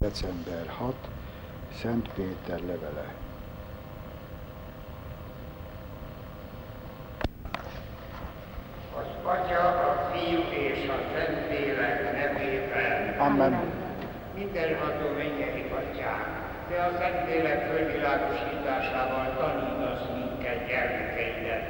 December 6. Szent Péter levele. Az Atya, a Fiú és a Szentlélek nevében. Amen. Mindenható mennyei Atyám, Te a Szentlélek fölvilágosításával tanítasz minket gyermekeidet.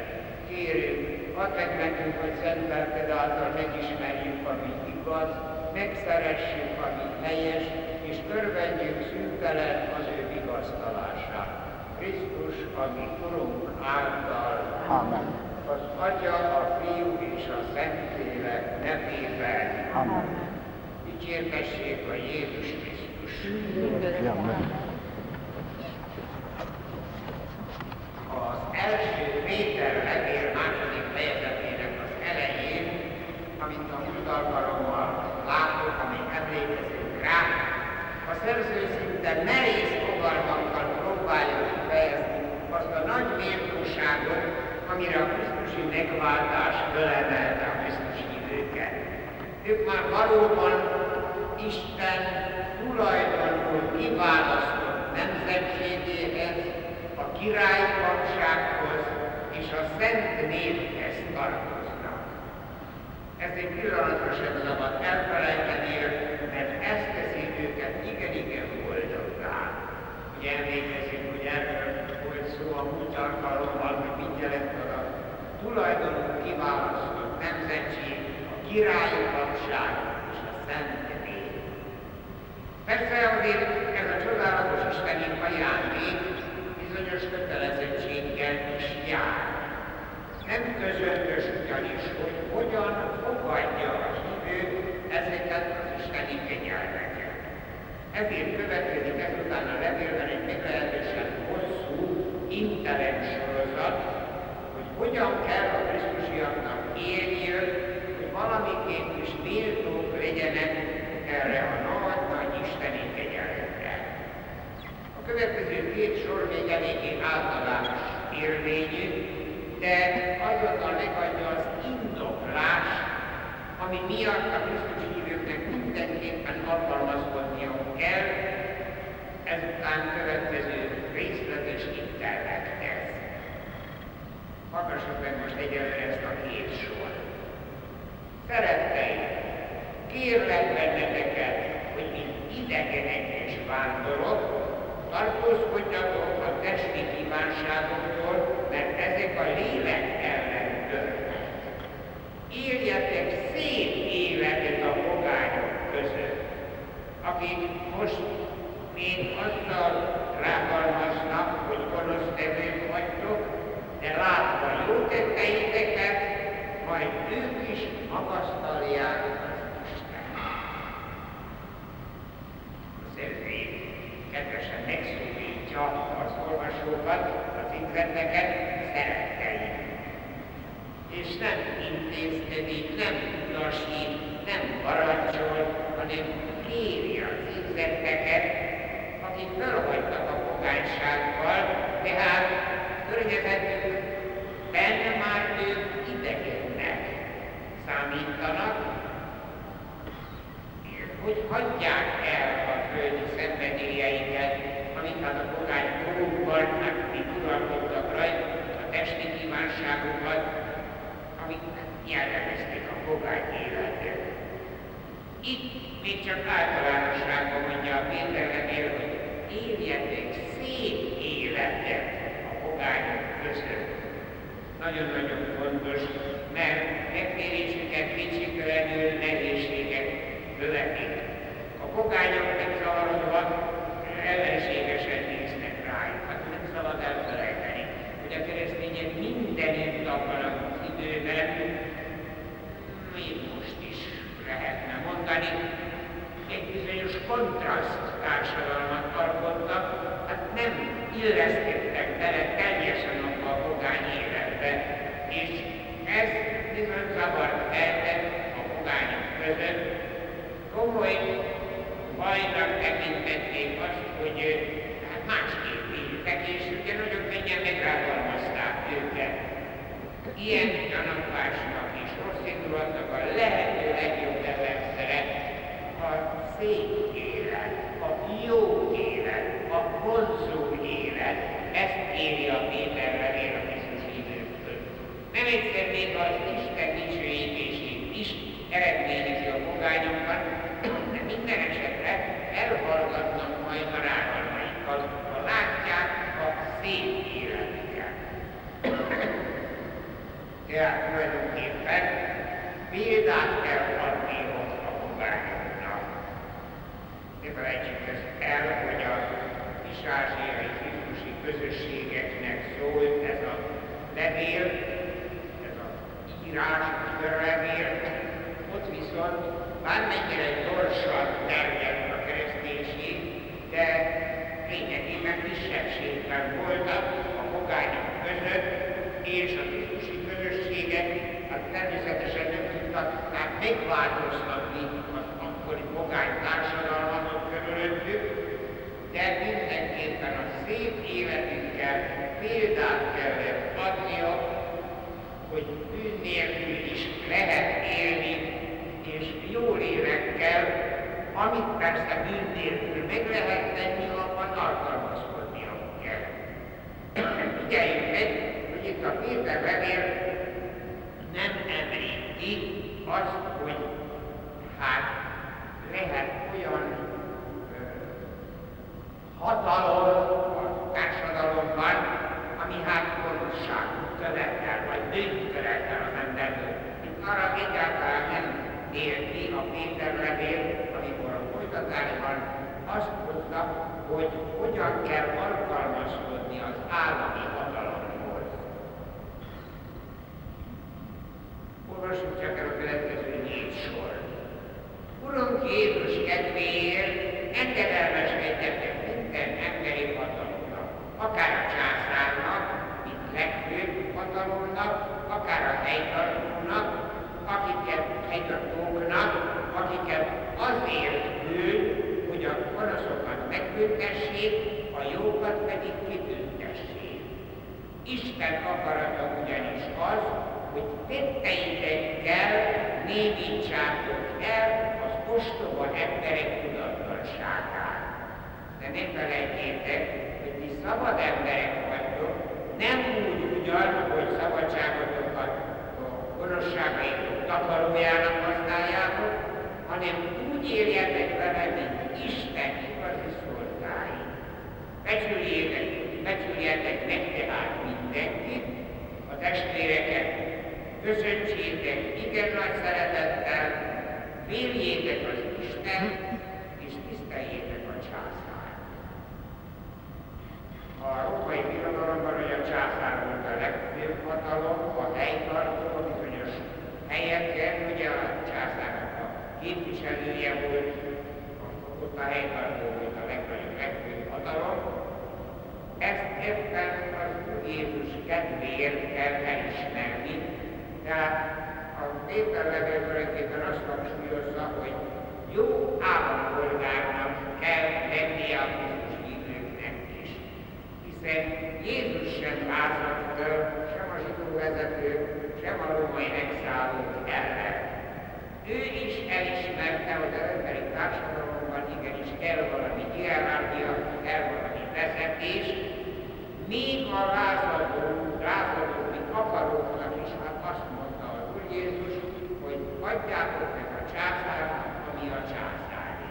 Kérünk, add meg nekünk, hogy szent lelked által megismerjük, ami igaz, megszeressük, ami helyes, és örvendjük szüntelen az ő vigasztalását. Krisztus, ami Urunk által, Amen. az Atya, a Fiú és a Szentlélek nevében. Amen. Dicsértessék a Jézus Krisztus. Amen. Az első Péter levél második fejezetének az elején, amint a múlt alkalommal látok, amíg emlékezünk rá, a szinte nehéz fogalmakkal próbálja kifejezni azt a nagy méltóságot, amire a Krisztusi megváltás fölemelte a Krisztus hívőket. Ők már valóban Isten tulajdonul kiválasztott nemzetségéhez, a királyi papsághoz és a szent néphez tartoznak. Ezért pillanatra sem szabad elfelejteni, mert ez teszi őket igen-igen. Emlékezünk, hogy erről volt szó a múlt alkalommal, hogy mit jelent az a tulajdonul kiválasztott nemzetség, a királyi papság és a szent. Persze azért ez a csodálatos isteni ajándék bizonyos kötelezettséggel is jár. Nem közömbös ugyanis, hogy hogyan fogadja a hívő ezeket az isteni kegyelmeket. Ezért következik ezután a levélben egy meglehetősen hosszú internet sorozat, hogy hogyan kell a Krisztusiaknak élniük, hogy valamiként is méltók legyenek erre a nagy-nagy isteni kegyelemre. A következő két sor még eléggé általános élményű, de azonnal megadja az indoklást, ami miatt a Krisztus hívőknek mindenképpen alkalmazkodnia kell, ezután következő részletes intervekhez. Hallgassuk meg most egyelőre ezt a két sor. Szeretteim, kérlek benneteket, hogy mint idegenek és vándorok, tartózkodjatok a testi kívánságoktól, persze bűn nélkül meg lehet tenni, abban alkalmazkodnia kell. Figyeljünk meg, hogy itt a Péter levél nem említi azt, hogy hát lehet olyan hatalom a társadalomban, ami hát gonoszságot követel, vagy bűnt követel az emberből. Itt arra egyáltalán nem ér ki a Péter levél, amikor a folytatásban azt mondta, hogy hogyan kell alkalmazkodni az állami hatalomhoz. Olvassuk csak el a következő négy sor. Urunk Jézus kedvéért engedelmeskedjetek minden emberi hatalomnak, akár a császárnak, mint legfőbb hatalomnak, akár a helytartónak, akiket helytartóknak, akiket azért küld, hogy a panaszokat megbüntessék, a jókat pedig kibüntessék. Isten akarata ugyanis az, hogy tetteitekkel némítsátok el az ostoba emberek tudatlanságát. De ne felejtjétek, hogy mi szabad emberek vagytok, nem úgy ugyan, hogy szabadságotokat a gonoszságaitok takarójának használjátok, hanem úgy éljetek vele, mint Isten igazi szolgái. Becsüljétek, becsüljetek meg tehát mindenkit, a testvéreket köszöntsétek igen nagy szeretettel, féljétek az Isten, és tiszteljétek a császár. A római birodalomban, hogy a császár volt a legfőbb hatalom, a helytartó, bizonyos helyeken, ugye a császárnak a képviselője volt, ott a helytartó volt a legnagyobb, legfőbb hatalom. Ezt éppen az Jézus kedvéért kell elismerni, tehát a Péter levél tulajdonképpen azt hangsúlyozza, hogy jó állampolgárnak kell lennie a Krisztus hívőknek is. Hiszen Jézus sem vázott föl, sem a zsidó vezető, sem a római megszállók ellen. Ő is elismerte, hogy az emberi társadalomban igenis kell valami hierarchia, kell valami vezetés, még a lázadó, lázadóknak akaróknak is hát azt mondta az Úr Jézus, hogy adjátok meg a császárnak, ami a császári.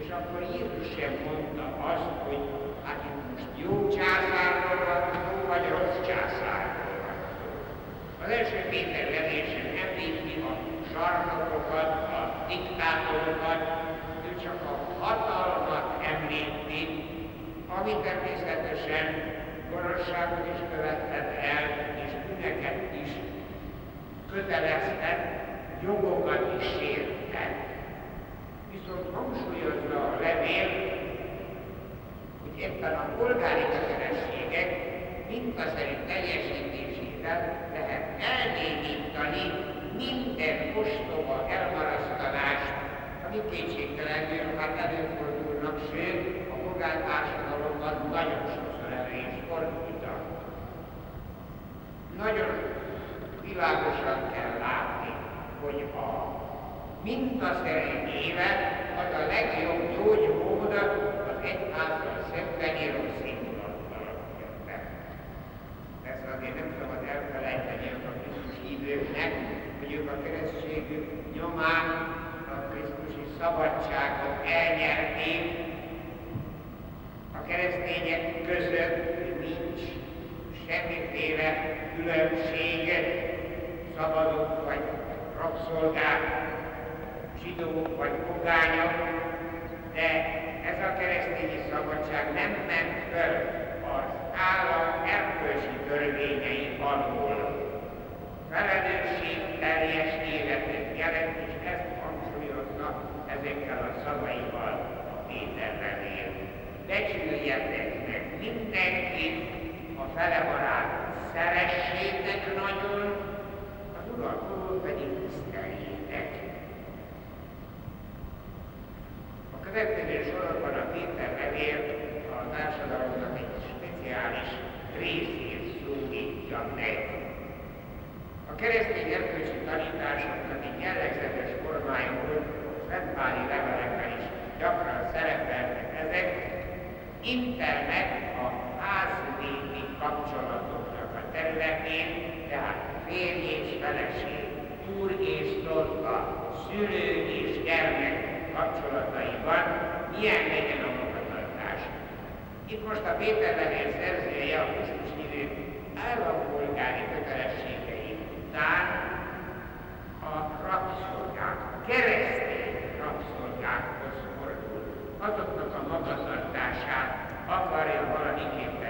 És akkor Jézus sem mondta azt, hogy hát itt most jó császárról van szó, vagy rossz császárról van szó. Az első Péter levél sem említi a zsarnokokat, a diktátorokat, ő csak a hatalmat említi, ami természetesen gonoszságot is követhet el, és bűneket is kötelezhet, jogokat is sérthet. Viszont hangsúlyozza a levél, hogy éppen a polgári kötelességek mintaszerint teljesítésével lehet elnémítani minden ostoba elmarasztalást, ami kétségtelenül hát előfordulnak, sőt, a polgártársadalomban nagyon sokszor elő is fordultak. Nagyon világosan kell látni, hogy a mintaszerű élet az a legjobb gyógymód az egyházzal szembeni rossz indulattalaknak. Ez azért nem szabad elfelejteni a Krisztus hívőknek, hogy ők a keresztségük nyomán a Krisztusi szabadságot elnyerték, a keresztények között nincs semmiféle különbség szabadok vagy rabszolgák, zsidók vagy pogányok, de ez a keresztényi szabadság nem ment föl az állam erkölcsi törvényei alól. Felelősség teljes életet jelent, és ezt hangsúlyozza ezekkel a szavaival a Péter levél. Becsüljetek meg mindenkit, a fele barát szeressétek nagyon, urat pedig tiszteljétek. A következő sorokban a Péter levél a társadalomnak egy speciális részét szólítja meg. A keresztény erkölcsi tanításoknak egy jellegzetes formája volt, Szentpáli levelekben is gyakran szerepelnek ezek, intelnek a házvéti kapcsolatoknak a területén, tehát férj és feleség, úr és szolga, szülő és gyermek kapcsolataiban milyen legyen a magatartás. Itt most a Péter levél szerzője a Krisztus hívő állampolgári kötelességei után a rabszolgák, keresztény rabszolgákhoz fordul. Azoknak a magatartását akarja tisztázni.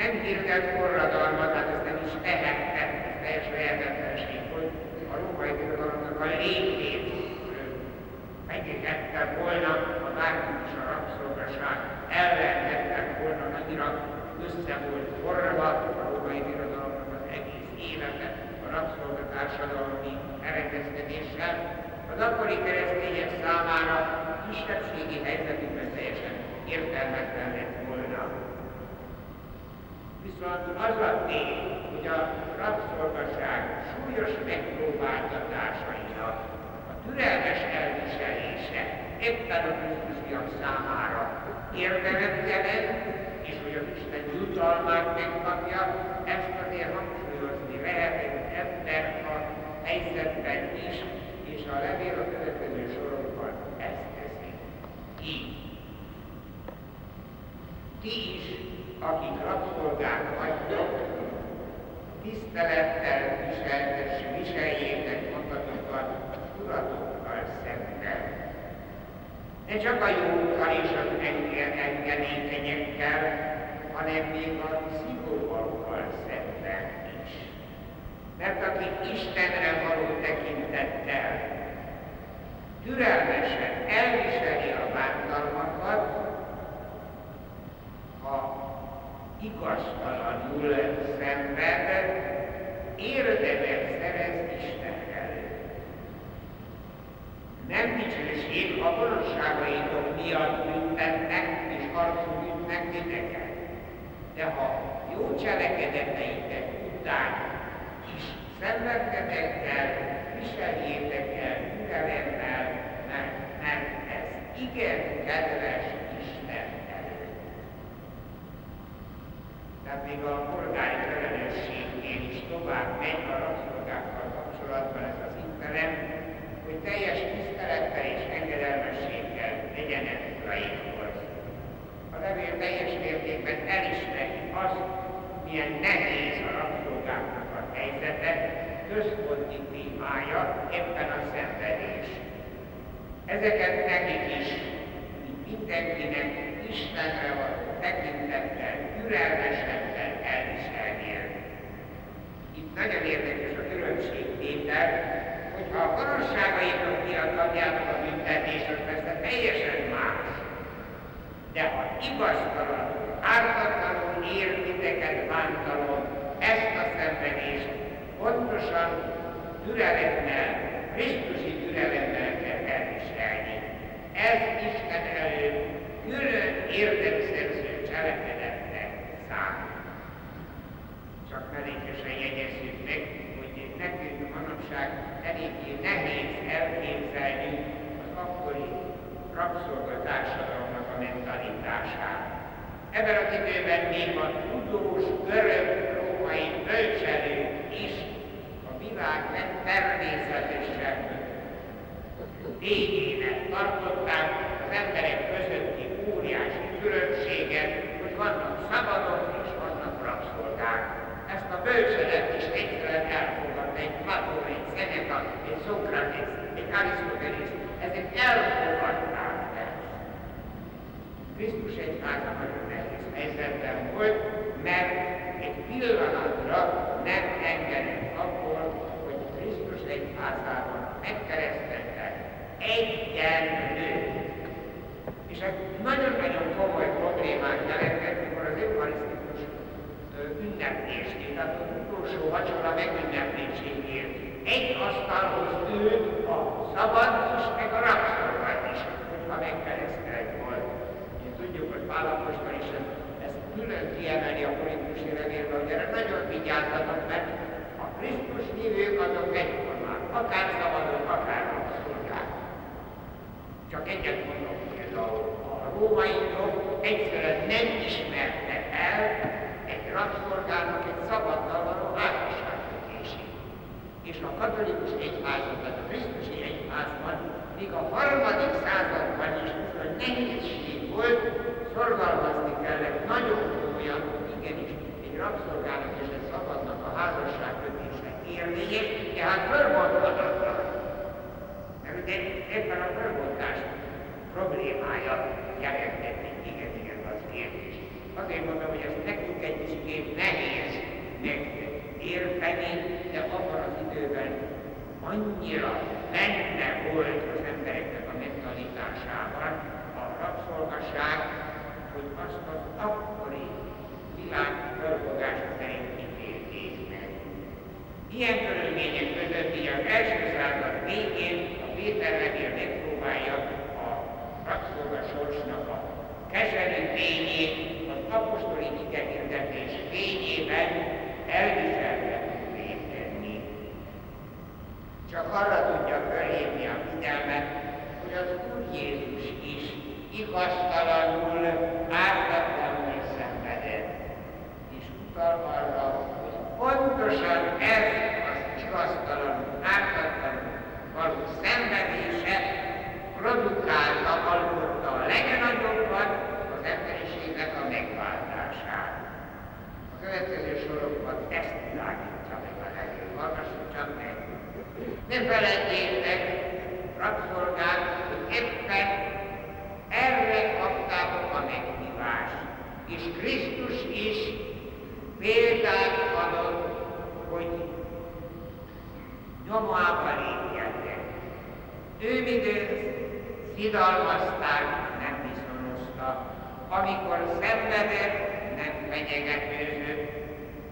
Nem hirdet forradalmat, hát ezt nem is tehette, ez teljes lehetetlenség, hogy a római birodalomnak a létét megégettem volna, a bárki is a rabszolgaság ellen tettem volna, annyira össze volt forrva a római birodalomnak az egész élete a rabszolgatársadalmi elrendezkedéssel, az akkori keresztények számára kisebbségi helyzetükben teljesen értelmetlen lett. Viszont az a tény, hogy a rabszolgaság súlyos megpróbáltatásainak a türelmes elviselése éppen a Krisztusiak számára érdelemtelen, és hogy az Isten jutalmát megkapja, ezt azért hangsúlyozni lehet ebben a helyzetben is, és a levél a következő sorokban ezt teszi. Így. Ti is, akik rabszolgák vagytok, tisztelettel viseltes, viseljétek magatokat uratokkal szemben. Ne csak a jókkal és az engedékenyekkel, hanem még a szigorúakkal szemben is. Mert akik Istenre való tekintettel türelmesen elviseli a bántalmakat, ha igaztalanul szenved, érdemet szerez Isten előtt. Nem dicsőség, ha gonoszságaitok miatt büntetnek és harcul ütnek titeket. De ha jó cselekedeteitek után is szenvedtetek el, viseljétek el mert, mert ez igen kedves Isten előtt. Tehát még a polgári felelősségnél is tovább megy a rabszolgákkal kapcsolatban ez az interem, hogy teljes tisztelettel és engedelmességgel legyenek uraikhoz. A levél teljes mértékben elismeri azt, milyen nehéz a rabszolgáknak a helyzete, központi témája éppen a szenvedés. Ezeket nekik is, mindenkinek Istenre való tekintettel, türelmesebbel elviselnie. Itt nagyon érdekes a különbségtétel, hogyha a gonoszságaitok miatt adjátok a büntetést, az persze teljesen más. De ha igaztalanul, ártatlanul ér titeket bántalom, ezt a szenvedést pontosan türelemmel, Krisztusi türelemmel kell elviselni. Ez Isten előtt külön érdemszerző cselekedetnek számít. Csak mellékesen jegyezzük meg, hogy nekünk manapság eléggé nehéz elképzelni az akkori rabszolgatársadalomnak a mentalitását. Ebben az időben még a tudós görög római bölcselők is a világ legtermészetesebb lényének tartották az emberek közötti óriási különbséget, hogy vannak szabadok és vannak rabszolgák. Ezt a bölcsödet is egyszerűen elfogadta egy Platón, egy Seneca, egy Szokrates, egy Arisztotelész, ezek elfogadták. Krisztus egyháza nagyon nehéz helyzetben volt, mert egy pillanatra nem engedett abból, hogy Krisztus egyházában megkereszteltek egyenlő. És ez nagyon-nagyon komoly problémát jelentett, mikor az eucharisztikus ünneplésnél, tehát az utolsó vacsora megünneplésénél egy asztalhoz ült a szabad is, meg a rabszolgat is, hogyha megkeresztelt volt. Én tudjuk, hogy Pálapostól is ezt, külön kiemeli a politikusi levélben, hogy erre nagyon vigyázzatok, mert a Krisztus hívők azok egyformák, akár szabadok, akár rabszolgák. Csak egyet mondok például, a római jog egyszerűen nem ismerte el egy rabszolgának egy szabaddal való házasságkötését. És a katolikus egyházban, tehát a Krisztusi egyházban, még a harmadik században is bizony nehézség volt, szorgalmazni kellett nagyon komolyan, igenis, egy rabszolgának és egy szabadnak a házasságkötése érvényes, tehát fölmondhatatlan. Mert ugye éppen a fölmondás problémája jelentett egy igen, igen az értés. Azért mondom, hogy ez nekünk egy kicsit nehéz megérteni, de abban az időben annyira benne volt az embereknek a mentalitásában rabszolgaság, hogy azt az akkori világ fölfogása szerint ítélték meg. Ilyen körülmények között így az első század végén a Péter levél megpróbálja a rabszolgasorsnak a keserű tényét az apostoli igehirdetés fényében elviselhetővé tenni. Csak arra tudja fölhívni a figyelmet, hogy az Úr Jézus is igaztalanul, ártatlanul szenvedett, és utal arra, hogy pontosan ez az igaztalanul, ártatlanul való szenvedése produkálta, alkotta a legnagyobbat az emberiségnek a megváltását. A következő sorokban ezt világítja meg a legjobb. Hallgassuk csak meg. Ne felejtjétek, rabszolgák, hogy éppen erre kaptátok a meghívást. És Krisztus is példát adott, hogy nyomába lépjetek. Ő midőn szidalmazták, nem viszonozta. Amikor szenvedett, nem fenyegetőzött.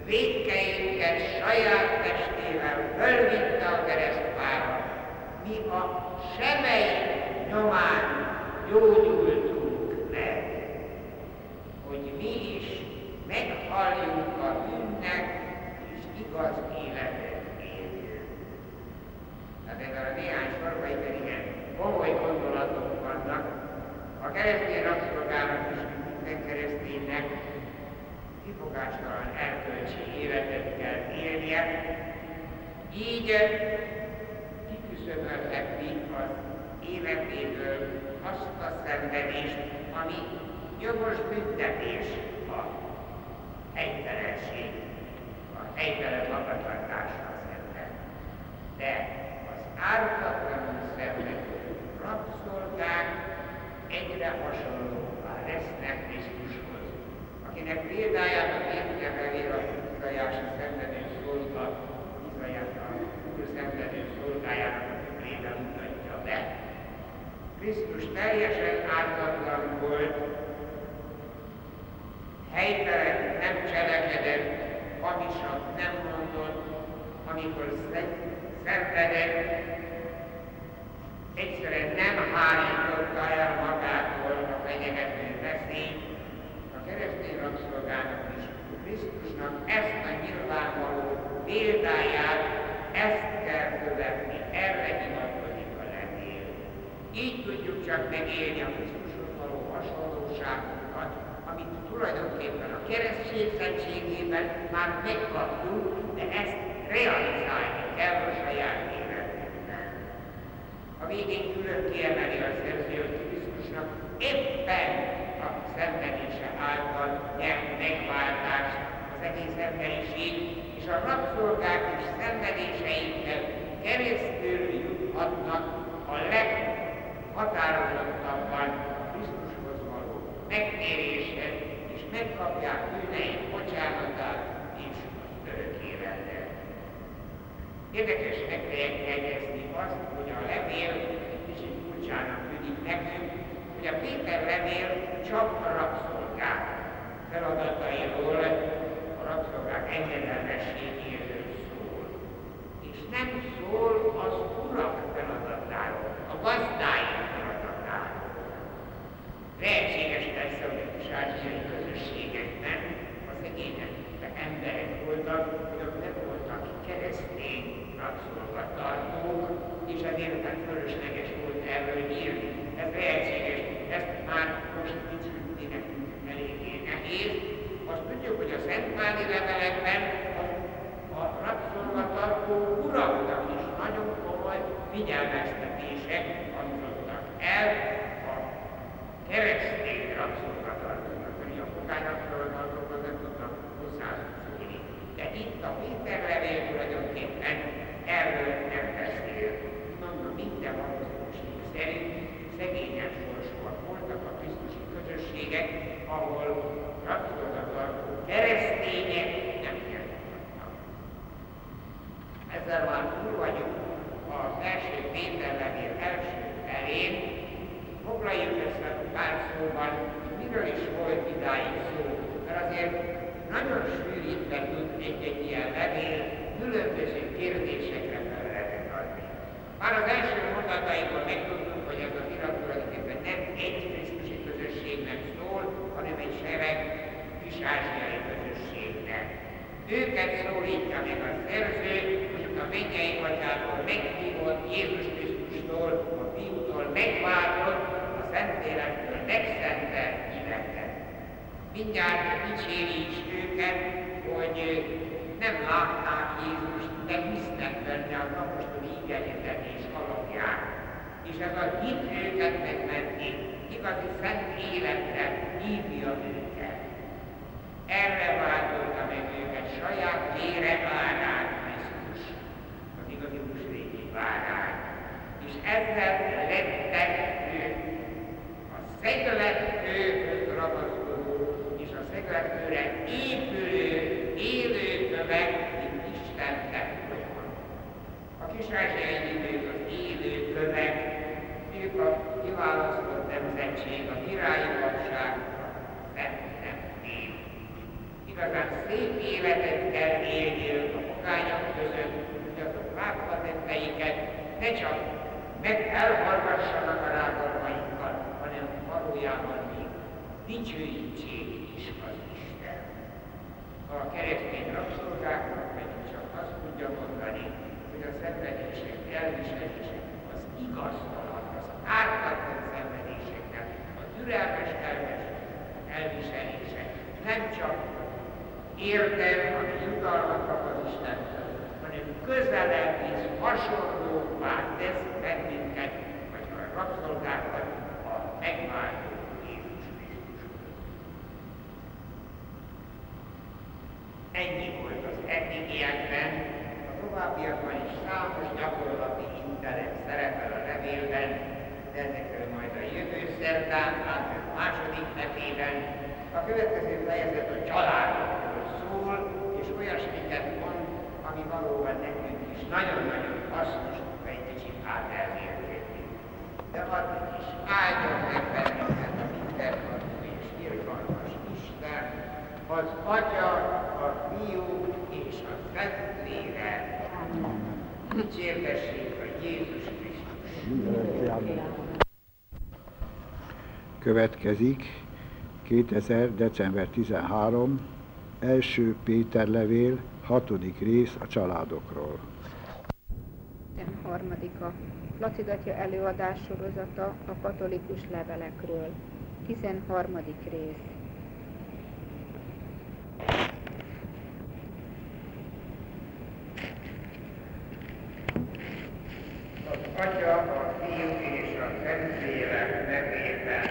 Védkeinket saját testével fölvitte a keresztfára, mi a sebei nyomán gyógyultunk meg, hogy mi is meghalljunk a bűnnek, és igaz életet éljünk. Tehát ebben a néhány sorban igen komoly gondolatok vannak. A keresztény rabszolgának is minden kereszténynek kifogástalan erkölcsi életet kell élnie, így kiküszöbölheti az életéből azt a szenvedést, ami jogos büntetés a helytelenség, a helytelen magatartásra szemben. De az ártatlanul szenvedő rabszolgák egyre hasonlóvá lesznek Krisztushoz, akinek példáját a Péter a Izrajási szenvedő szolga, Izrajás a úr szenvedő szolgájának a tükrébe mutatja be. Krisztus teljesen ártatlan volt, helytelen nem cselekedett, hamisat nem mondott, amikor szenvedett, egyszerűen nem hárította el magától a fenyegető veszélyt, a keresztény rabszolgának is Krisztusnak ezt a nyilvánvaló példáját, ezt kell követni, erre levél. Így tudjuk csak megélni a Krisztushoz való hasonlóságunkat, amit tulajdonképpen a keresztség szentségében már megkaptunk, de ezt realizálni kell a saját életünkben. A végén külön kiemeli a szerző, hogy Krisztusnak éppen a szenvedése által nyert megváltást az egész emberiség, és a rabszolgák és szenvedéseikkel keresztül juthatnak a leghatározottabban Krisztushoz való megtéréshez, és megkapják bűneik bocsánatát és örök életet. Érdekes megjegyezni azt, hogy a levél kicsit furcsának tűnik nekünk, hogy a Péter levél csak a rabszolgák feladatairól, a rabszolgák engedelmességéről szól. És nem szól az urak feladatáról, a gazdái feladatáról. Lehetséges persze, hogy a kisártyai közösségekben a szegények emberek voltak, hogy nem voltak keresztény rabszolgatartók, és ezért tehát fölösleges volt erről írni. Ez lehetséges, ezt már most kicsit nekünk eléggé nehéz. Azt tudjuk, hogy a Szentmári levelekben a, a rabszolgatartó uraknak is nagyon komoly figyelmeztetések hangzottak el keresztény rabszolgatartóknak, hogy a pogány rabszolgatartóknak nem tudnak hozzászólni. De itt a Péter levél tulajdonképpen erről nem beszél. Mondom, minden valószínűség szerint szegényes sorsúak voltak a Krisztusi közösségek, ahol rabszolgatartó keresztények nem jártak. Ezzel már túl vagyunk az első Péter levél első felén. Foglaljuk össze pár szóban, miről is volt idáig szó, mert azért nagyon sűrítve tud egy-egy ilyen levél különböző kérdésekre fel lehet adni. Már az első mondataiból megtudtuk, hogy ez az irat tulajdonképpen nem egy Krisztusi közösségnek szól, hanem egy sereg kis-ázsiai közösségnek. Őket szólítja meg a szerző, hogy a mennyei atyától meghívott Jézus Krisztustól, a fiútól megváltott, a Szentélektől megszentelt életet. Mindjárt dicséri is őket, hogy nem látták Jézust, de hisznek benne az apostoli igehirdetés alapján. És ez a hit őket megmenti, igazi szent életre hívja őket. Erre váltolta meg őket saját vére árán Krisztus, az igazi húsvéti várán. És ezzel lettek ők a szegletkőhöz ragaszkodó és a szegletkőre épülő, élő kövek, mint Isten temploma. A kis-ázsiai idők az élő kövek, ők a kiválasztott nemzetség, a királyi papság, szent nép. Igazán szép életet kell élniük a pogányok között, hogy azok látva tetteiket ne csak meg elhallgassanak a rágalmaikkal, hanem valójában még dicsőítsék is az Isten. A keresztény rabszolgáknak pedig csak azt tudja mondani, hogy a szenvedések, elviselések, az igaztalan, az ártatlan szenvedéseknek, a türelmes elves elviselések nem csak érdem, ami jutalmat kap az Istentől, közelebb és hasonlóvá tesz bennünket, vagy a rabszolgákat a megváltó Jézus Krisztushoz. Ennyi volt az eddigiekben, a továbbiakban is számos gyakorlati internet szerepel a levélben, de ezekről majd a jövő szerdán, a második hetében. A következő fejezet a családokról szól, és olyasmiket mond, ami valóban nekünk is nagyon-nagyon hasznos, ha egy kicsit át elmérkedni. De addig is áldjon meg bennünket a mindenható és irgalmas Isten, az Atya, a Fiú és a Szentlélek. Dicsértessék a Jézus Krisztus. Következik 2000. december 13. első Péter levél, hatodik rész a családokról. 13-a. Lacidatja előadás sorozata a katolikus levelekről. 13. rész. Az a Fiú és a Szentlélek nevében.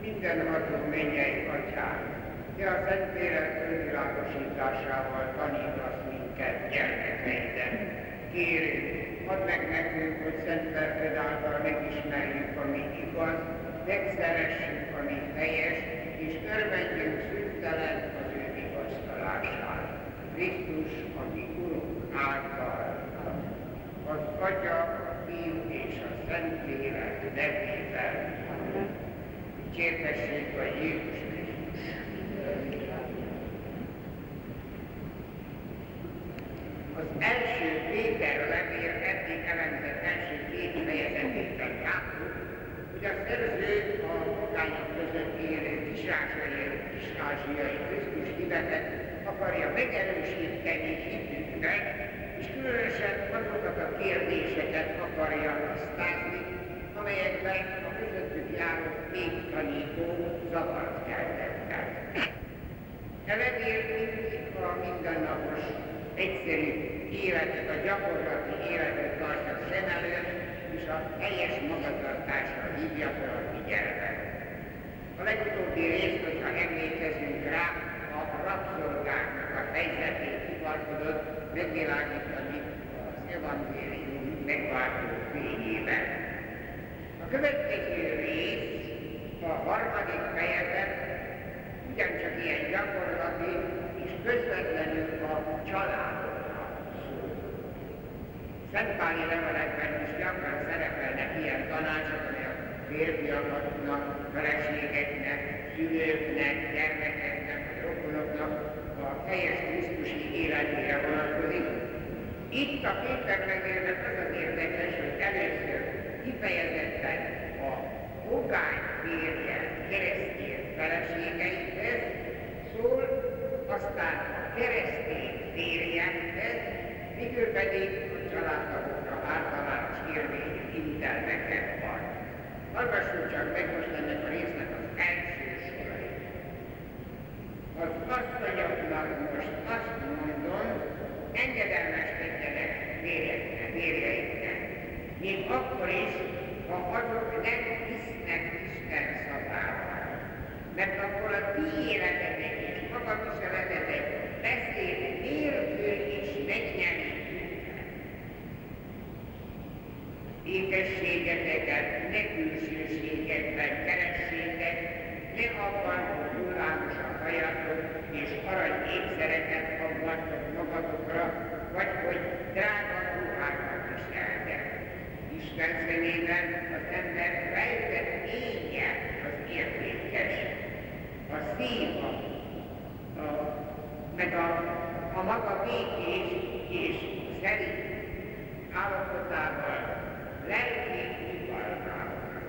Mindenható mennyei Atyánk, Te a Szentlélek fölvilágosításával tanítasz minket gyermekeidet Kérünk, add meg nekünk, hogy Szent Lelked által megismerjük, ami igaz, megszeressük, ami helyes, és örvendjünk szüntelen az ő vigasztalásán. Krisztus, ami Urunk által, az Atya, a Fiú és a Szentlélek nevében. Dicsértessék a Jézus Krisztus. Az első Péter levél eddig elemzett első két fejezetében láttuk, hogy a szerző a magányok között élő kis-ázsiai Krisztus hivetet akarja megerősíteni hitüknek, és különösen azokat a kérdéseket akarja tisztázni, amelyekben a közöttük járó tanító zavart keltettek. E levél mindig a mindennapos egyszerű életet, a gyakorlati életet tartja szem előtt, és a helyes magatartásra hívja fel a figyelmet. A legutóbbi rész, hogyha emlékezünk rá, a rabszolgáknak a helyzetét hivatkozott megvilágítani az evangélium megváltó fényében. A következő rész, a harmadik fejezet ugyancsak ilyen gyakorlati és közvetlenül a családokra szól. Szentpáli levelekben is gyakran szerepelnek ilyen tanácsok, amely a férfiaknak, feleségeknek, szülőknek, gyermekeknek, vagy rokonoknak a helyes Krisztusi életére vonatkozik. Itt a levélnek az az érdekes, hogy először kifejezetten a pogány férje keresztény feleségeikhez szól, aztán a keresztény férjekhez, mikor pedig a családtagokra általános érvényű intelmeket van. Hallgassuk csak meg most ennek a résznek az első sorait. Az asszonyoknak most azt mondom, engedelmeskedjenek férjeiknek, még akkor is, ha azok nem hisznek Isten szavával. Mert akkor a ti életetek és magaviseletetek beszéd nélkül is megnyeri Ékességeteket ne külsőségekben keressétek, ne abban, hogy hullámos a hajatok és arany ékszereket aggattok magatokra, vagy hogy drága ruhákat viseltek. Isten szemében az ember rejtett énje az értékes. A szív, a, meg a, a maga békés és szerint állapotával lelki nyugalmával.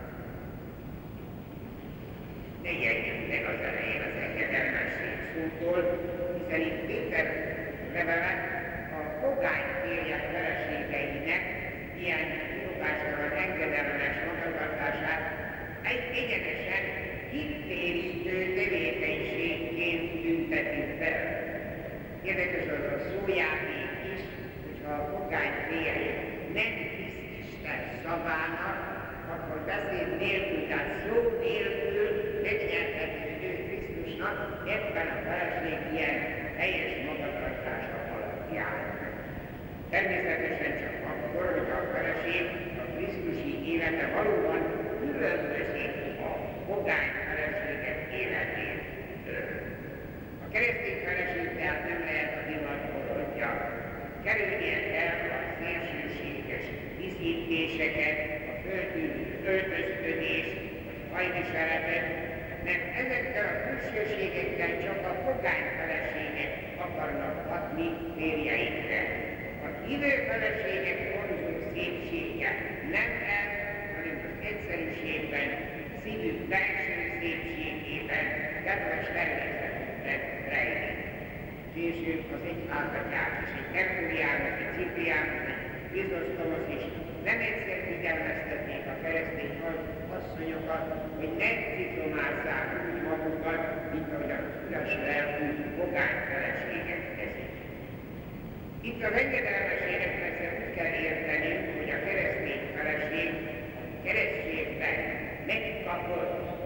Ne ijedjünk meg az elején az engedelmesség szótól, hiszen itt Péter levele a pogány férjek feleségeinek ilyen kirogástalan engedelmes magatartását egy egyenesen hittérítő tevékenységként tünteti fel. A szójáték is, hogyha a pogány férje nem hisz Isten szavának, akkor beszéd nélkül, tehát szó nélkül megnyerhető ő Krisztusnak, ebben a feleség ilyen helyes magatartása alapján. Természetesen csak akkor, hogy a feleség a Krisztusi élete valóban különbözik a pogány feleségek életétől. Keresztény feleség nem lehet a divatkorodja. Kerülnie kell a szélsőséges diszítéseket, a földű öltözködés, vagy hajviseletet, mert ezekkel a külsőségekkel csak a pogány feleségek akarnak hatni férjeikre. A hívő feleségek vonzó szépsége nem ez, hanem az egyszerűségben, szívük belső szépségében, kedves természetükben rejlik. Később az egyházatják és egy Herkuliának, egy Cipriának, egy Krizosztomosz is nem egyszer figyelmeztetnék a keresztény asszonyokat, hogy ne ciplomázzák úgy magukat, mint ahogy a üres lelkű pogány feleségek teszik. Itt az engedelmeséget persze úgy kell érteni, hogy a keresztény feleség keresztségben megkapott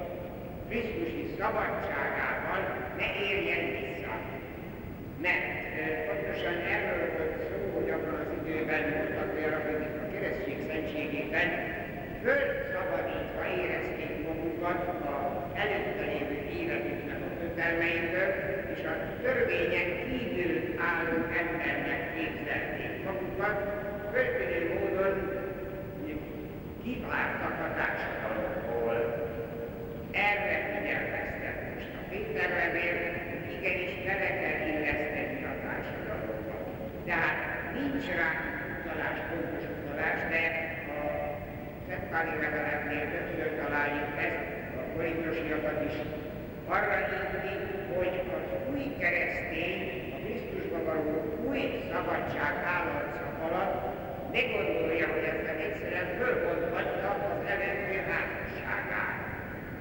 Krisztusi szabadságával ne érjen vissza. Mert pontosan erről volt szó, hogy abban az időben voltak olyanok, akik a keresztség szentségében fölszabadítva érezték magukat az előtte lévő életüknek a kötelmeitől, és a törvényen kívül álló embernek képzelték magukat, történő módon kiváltak a társadalomból. Erre figyelmeztet most a Péter levél, igenis bele kell illeszteni a társadalomba. Tehát nincs rá utalás, pontos utalás, de a Szentpáli levelemnél többször találjuk ezt, a korintosiakat is arra írni, hogy az új keresztény, a Krisztusba való új szabadság állarca alatt ne gondolja, hogy ezzel egyszerűen fölbonthatja az előző házasságát,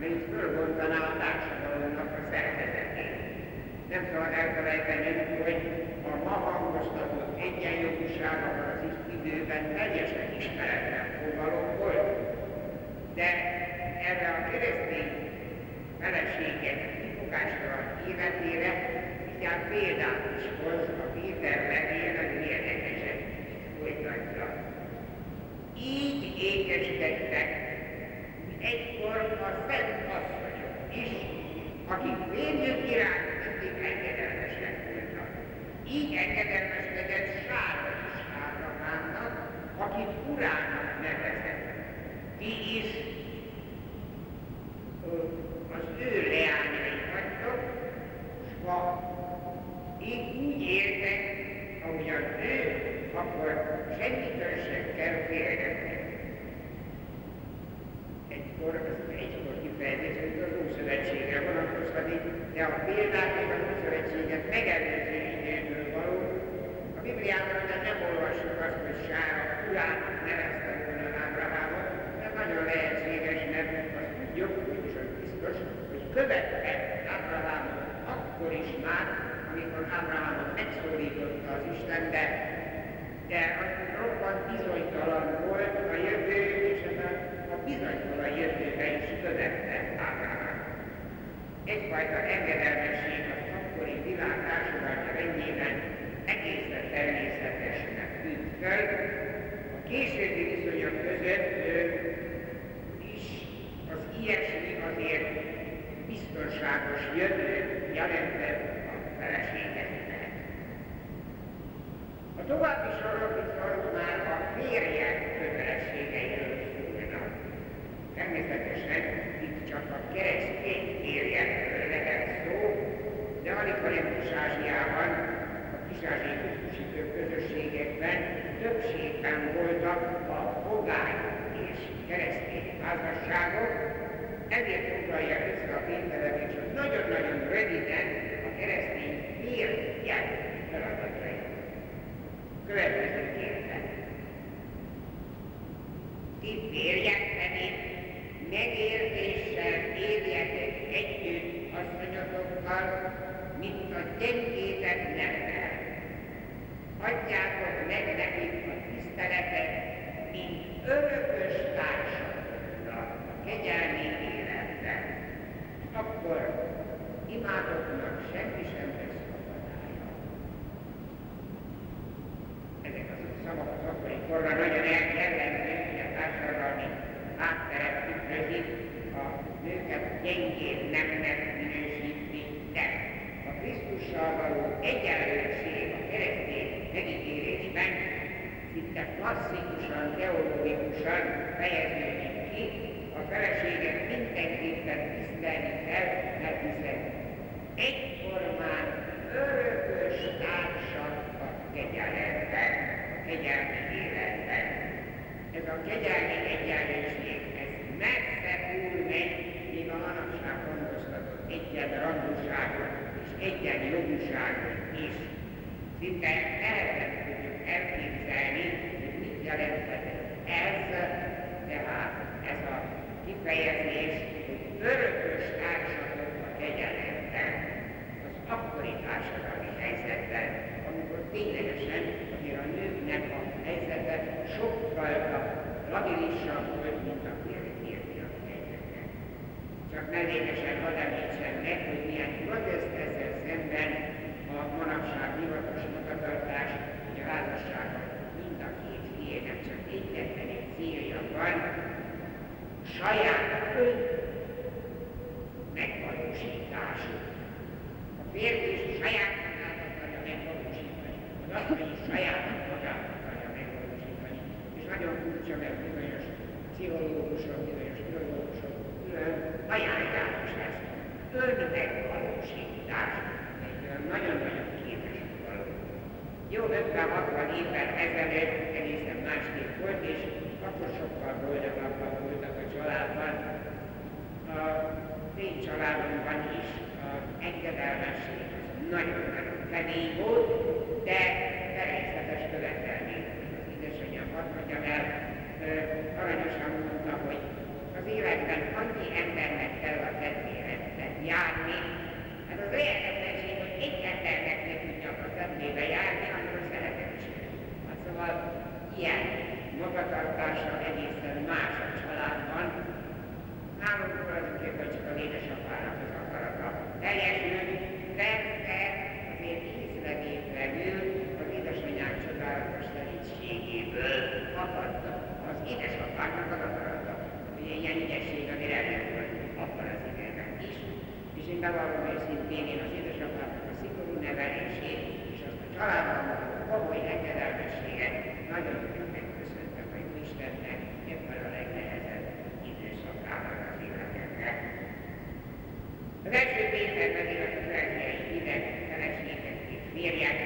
mint fölbontaná a társadalomnak a szervezetét. Nem szabad elfelejteni, hogy a ma hangoztatott egyenjogúság az időben teljesen ismeretlen fogalom volt, de erre a keresztény feleségek kifogástalan életére mindjárt példát is hoz a Péter levél, nagyon érdekesen folytatja. Így ékeskedtek egykor a szent asszonyok is, akik férjük iránt mindig engedelmesek voltak. Így engedelmeskedett Sára is Ábrahámnak, akit urának nevezett. Ti is az ő leányai vagytok, és ha így úgy értek, ahogyan ő, akkor semmitől sem kell félretni. Egykor, ez egykor kifejezés, hogy az Ószövetségre vonatkoztatik, de a példák még az Ószövetséget megelőző időből való. A Bibliában de nem olvassuk azt, hogy Sára urának nevezte volna Ábrahámot, ez nagyon lehetséges, mert azt tudjuk, és az biztos, hogy követte Ábrahámot akkor is már, amikor Ábrahámot megszólította az Isten, de, de az roppant bizonytalan volt a jövő, követte Ábrahám. Egyfajta engedelmesség az akkori világ társadalmi rendjében egészen természetesnek tűnt föl. A későbbi viszonyok között is az ilyesmi azért biztonságos jövő jelentett a feleségeknek. A további sorok viszont már a férjek kötelességeiről. Természetesen itt csak a keresztény férjekről lehet szó, de amikor egy Kis-Ázsiában, a kis-ázsiai közösségekben többségben voltak a pogány és keresztény házasságok, ezért foglalja össze a pénzelemény csak nagyon-nagyon röviden a keresztény férjek feladatait. Következőképpen. Ti férjek pedig megértéssel éljetek együtt asszonyotokkal, mint a gyengétek nemmel. Adjátok meg nekik a tiszteletet, mint örökös társaknak a kegyelmi életben. Akkor imádoknak semmi sem lesz akadálya. Ezek az szavak az akkori korban nagyon eljellemző, hogy a társadalmi hátteret tükrözik, a nőket gyengén nemnek minősíti, de a Krisztussal való egyenlőség a keresztény megítélésben szinte klasszikusan, teológikusan fejeződik ki, a feleséget mindenképpen tisztelni kell, mert hiszen egyformán örökös társak a kegyelemben, a kegyelmi életben. Ez a kegyelmi egyenlőség, ez messze túl megy, még a manapság hangoztatott egyenrangúságot és egyenjogúságot is. Szinte nehezen tudjuk elképzelni, hogy mit jelenthet ez, tehát ez a kifejezés, hogy örökös társadalom a kegyelemben, az akkori társadalmi helyzetben, amikor ténylegesen azért a nőknek a helyzete sokkal labilisabb volt, mint a férfiak helyzete. Csak mellékesen hadd említsem meg, hogy milyen groteszk ezzel szemben a manapság divatos magatartás, hogy a házasságon mind a két fiének csak egyetlen egy célja van, saját ön megvalósításuk. A férfi saját magát akarja megvalósítani, az asszony saját magát akarja megvalósítani. És nagyon furcsa, mert bizonyos pszichológusok, bizonyos filozófusok külön ajánlják is ezt. Ön megvalósítás. Egy nagyon-nagyon képes való. Jó 50-60 évvel ezelőtt egészen másképp volt, és akkor sokkal boldogabbak voltak a családban. A én családomban is az engedelmesség nagyon-nagyon kemény volt, de természetes követelmény. Az hadd mondjam el, aranyosan mondta, hogy az életben annyi embernek kell a tettére járni, hát az emberség, hogy egy embernek ne tudjak a tettébe járni, amikor szeretem is. Hát szóval ilyen magatartása egészen más a családban. Nálunk tulajdonképpen csak az édesapának az akarata teljesült, persze azért ízlegéplegül az édesanyák csodálatos szerítségéből akadta az édesapáknak az akarata. Ugye ilyen ügyesség azért előfordult abban az időben is, és én bevallom őszintén, én az édesapáknak a szigorú nevelését, és azt a családban a komoly engedelmességet nagyon megköszöntem a Istennek, ebben a legnehezebb időszakában az életemnek. Az első pénzben illetve az első hideg feleségek és férjek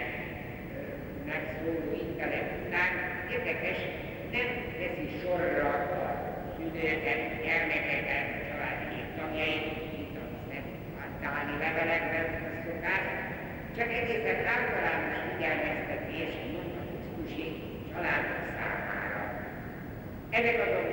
megszóló intelek után érdekes, nem teszi sorra a szülőket, gyermekeket, családi tagjait, mint a szent Dáni levelekben szokás, csak egészen általános figyelmeztetés mondta Krisztusi családok számára. Ezek azonban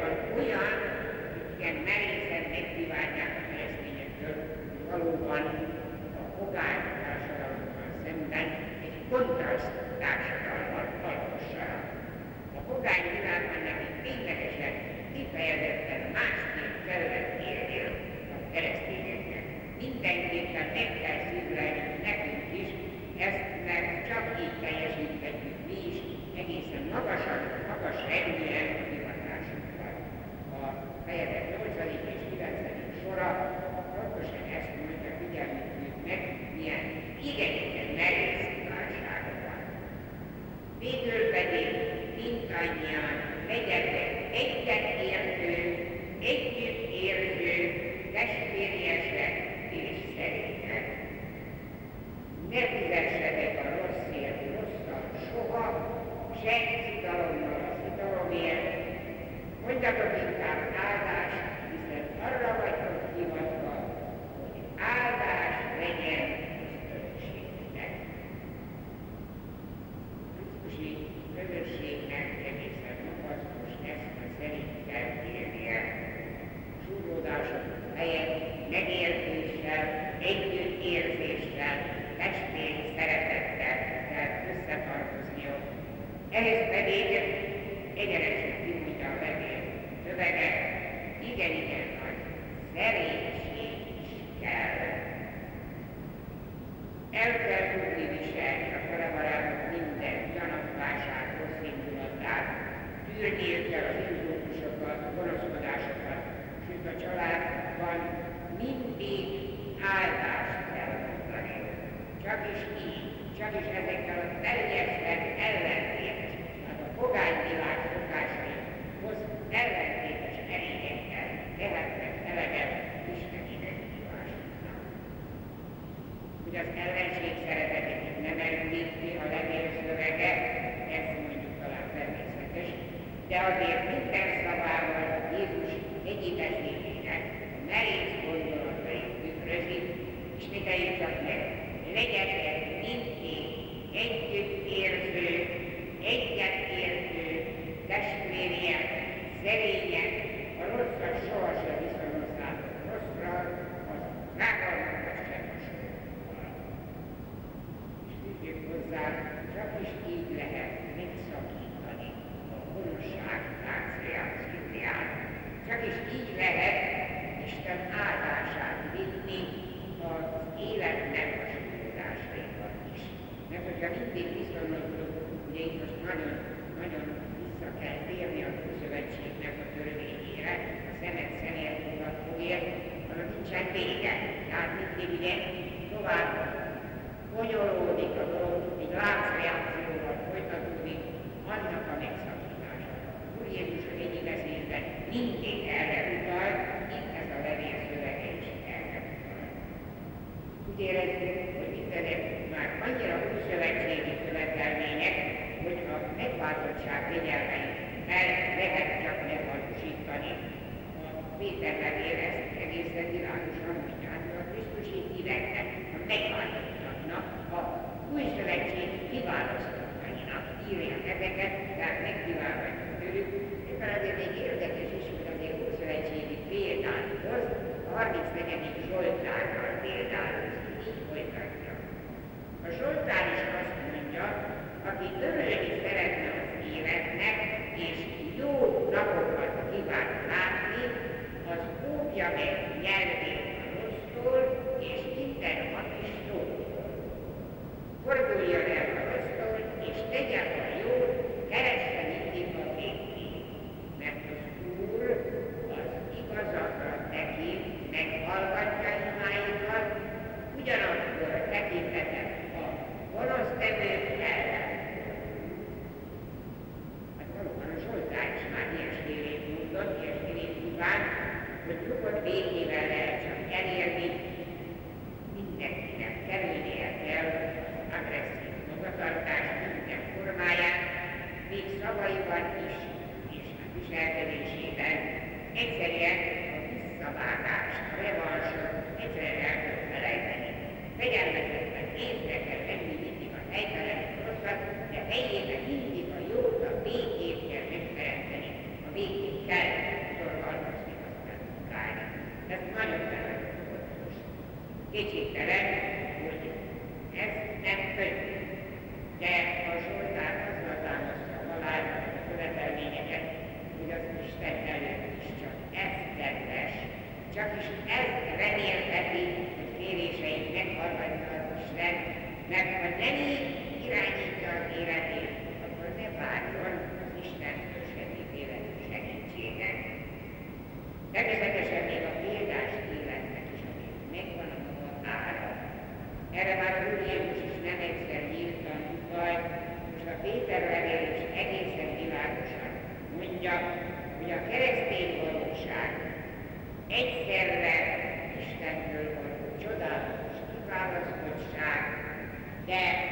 Hogyha mindig viszonylatunk, ugye itt most nagyon, nagyon vissza kell térni a Szövetségnek a törvényére, a szemet szemért fogért, annak nincsen vége. Tehát mindig ugye tovább bonyolódik a dolog, egy láncreakcióval folytatódik, annak a megszakítása. Úr Jézus a egyik beszédben mindig erre utal, itt ez a levél szövege is erre utal. Úgy érezzük, hogy már annyira új szövetségi követelmények, hogy a megváltottság fegyelmeit el lehet csak megvalósítani. A Péter levél ezt egészen világosan mondja, a Krisztusi híveknek, a megváltottaknak, a új szövetség kiválasztottainak írja ezeket, tehát megkívánhatjuk tőlük. Éppen azért még érdekes is, hogy azért ószövetségi példához, a 34. Zsoltárral példához. A Zsoltár is azt mondja, aki örülni szeretne az életnek, és jó napokat kíván látni, az óvja meg nyelvét a rossztól, és minden is szótól. Forduljon a rossztól, és tegye a jót, keresse mindig a végét. Mert az Úr az igazakra tekint, meghallgatja imáikat, ugyanakkor tekintetet a gonosz tevők ellen. Hát valóban a Zsoltár is már ilyesmérét mondott, ilyesmérét kíván, hogy nyugodt végével lehet csak elérni, mindenkinek kerülnie kell az agresszív magatartás minden formáját, még is, és a viselkedésében egyszerűen a visszavágást, a revansot egyszerűen el kell felejteni. Fegyelmezetten észre kell venni helytelen rosszat, de mindig a jót, a békét kell. A békét kell szorgalmazni, aztán utálni. Ez nagyon-nagyon fontos. Kétségtelen, hogy ez nem könnyű. De a Zsoltár azzal támasztja a követelményeket, hogy az Isten előtt is csak ez kedves, csak is ez remélheti, hogy kéréseit meghallgatja az Isten, mert ha így irányítja az életét, akkor ne várjon az Istentől semmiféle segítséget. Természetesen még a példás életnek is, ami megvan a maga ára. Erre már a Úr Jézus is nem egyszer nyíltan utal, most a Péter levél is egészen világosan mondja, hogy a keresztény valóság egyszerre Istentől való csodálatos kiválasztottság, de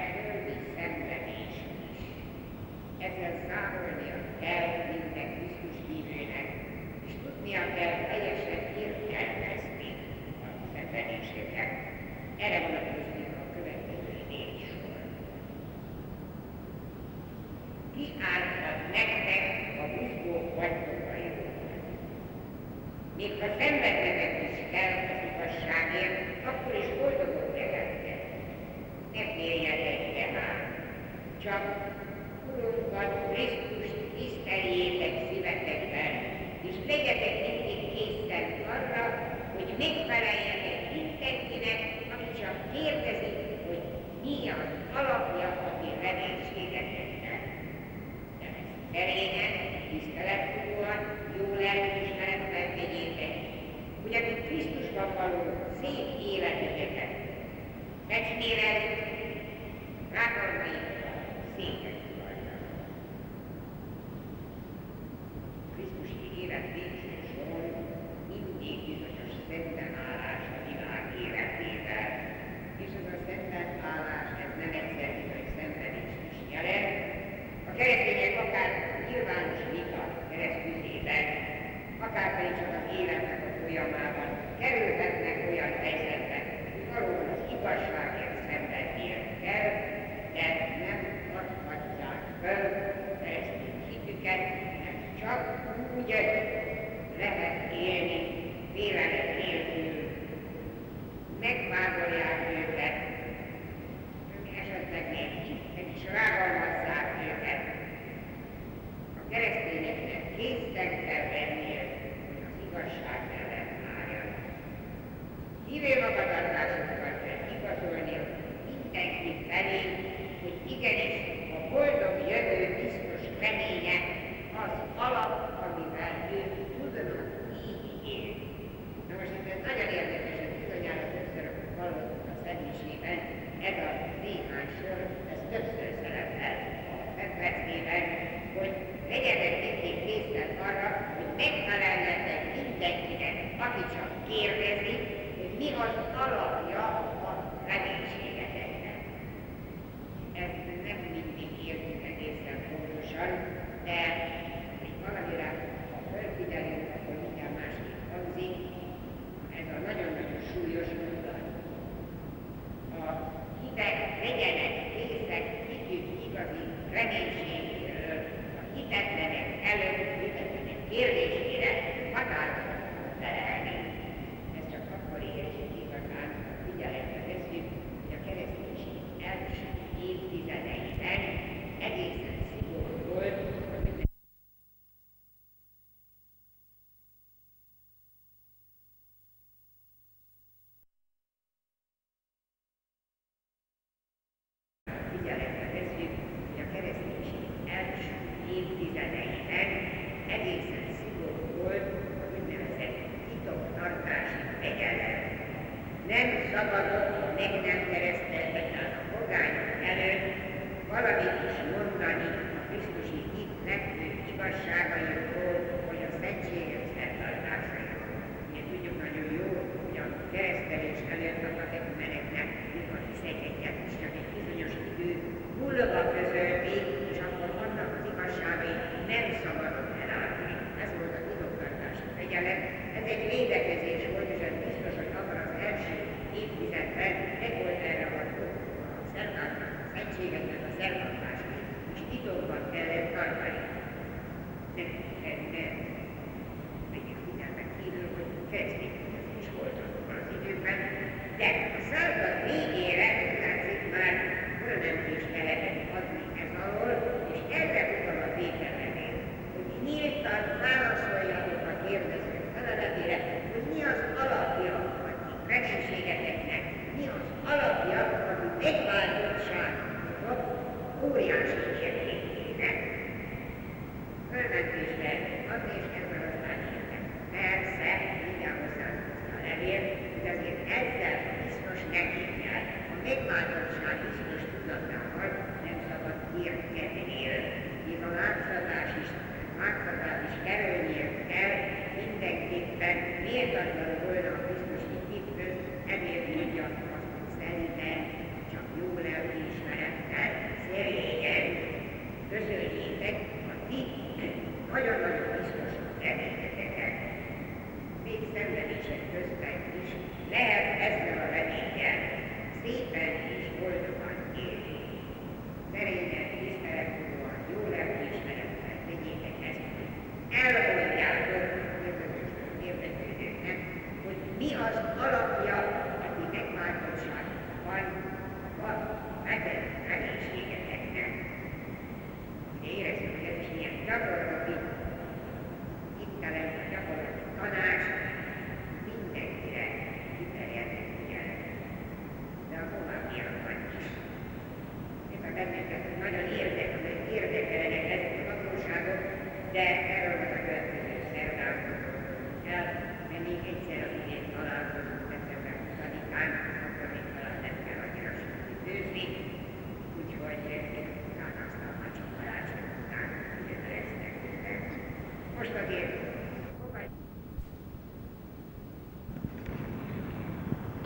America.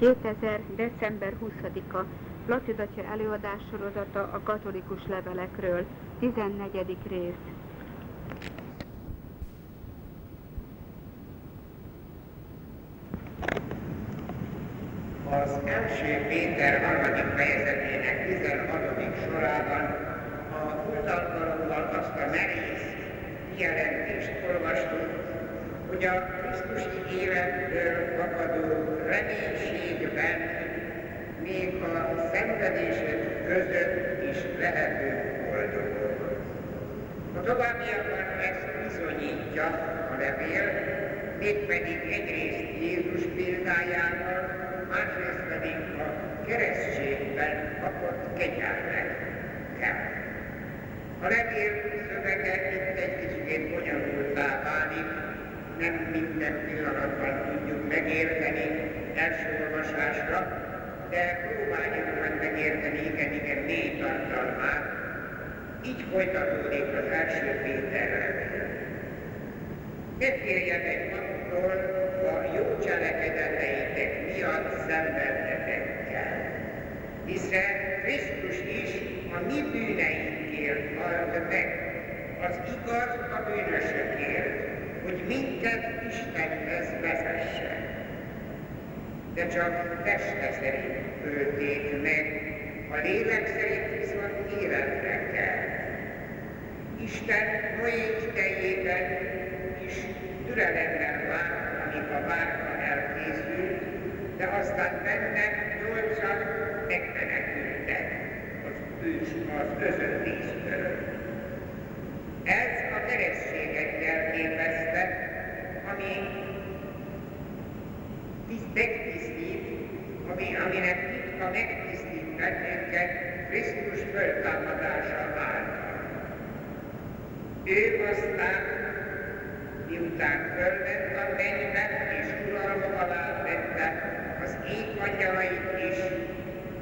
2000. december 20-a Laci Zatya sorozata a katolikus levelekről, 14. rész. Az első Péter harmadik fejezetének 16. sorában a futalkalommal azt a merész jelentést olvastuk, hogy a Krisztus ígéretből fakadó reménységben, még a szenvedések között is lehetünk boldogok. A továbbiakban ezt bizonyítja a levél, mégpedig egyrészt Jézus példájával, másrészt pedig a keresztségben kapott kegyelmet. A levél szövege itt egy kicsit bonyolultá válik, nem minden pillanatban első olvasásra, de próbáljuk meg megérteni igen-igen mély tartalmát. Így folytatódik az első Péter levél. Ne féljetek attól, a jó cselekedeteitek miatt szenvednetek kell. Hiszen Krisztus is a mi bűneinkért halt meg, az igaz a bűnösökért, hogy minket Istenhez vezessen. De csak teste szerint ölték meg, a lélek szerint viszont életre kell. Isten Noé idejében is türelemmel várt, amíg a bárka elkészült, de aztán benne nyolcan megmenekültek az ős, az özön vízből. Ez a keresztséget jelképezte, ami megtisztít, ami, aminek titka megtisztít bennünket Krisztus föltámadása által. Ő aztán, miután fölment a mennybe és uralma alá vette az ég angyalait is,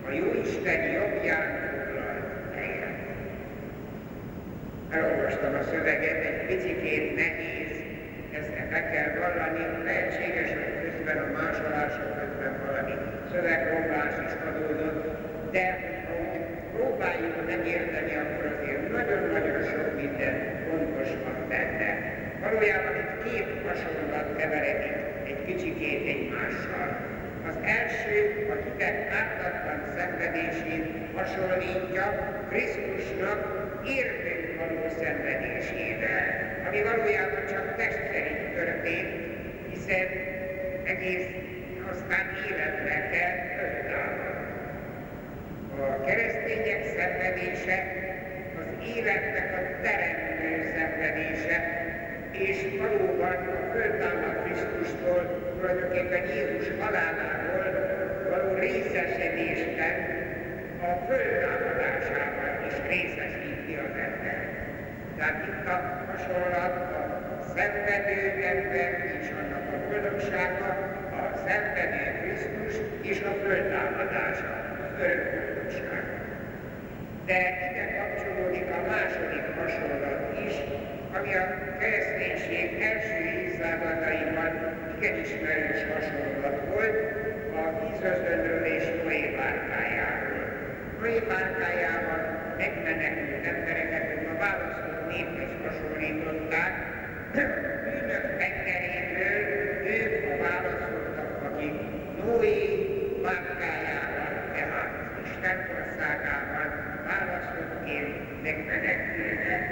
a Jóisten jobbján foglalt helyet. Elolvastam a szöveget, egy picikét nehéz, ezt be kell vallani, lehetséges, hogy közben a másolások közben valami szövegromlás is adódott, de ha próbáljuk megérteni, akkor azért nagyon-nagyon sok minden fontos van benne. Valójában itt két hasonlat keveredik egy kicsikét egymással. Az első a hideg ártatlan szenvedését hasonlítja Krisztusnak érdők való szenvedésével, ami valójában csak test szerint történt, hiszen egész aztán életre kell föltámad. A keresztények szenvedése az életnek a teremtő szenvedése, és valóban a föltámad Krisztustól, tulajdonképpen Jézus haláláról való részesedésben a föltámadásában is részesíti az ember. Tehát itt a hasonlat a szenvedő ember és annak a boldogsága, a szenvedő Krisztus és a föltámadása, az örök boldogság. De ide kapcsolódik a második hasonlat is, ami a kereszténység első évszázadaiban igen ismerős hasonlat volt, a vízözönlő Noé bárkájáról. Noé bárkájában megmenekült embereket, a választott néphez hasonlították, bűnök tengeréből ők a választottak, akik Noé bárkájában, tehát Isten országában választottként megmenekülnek.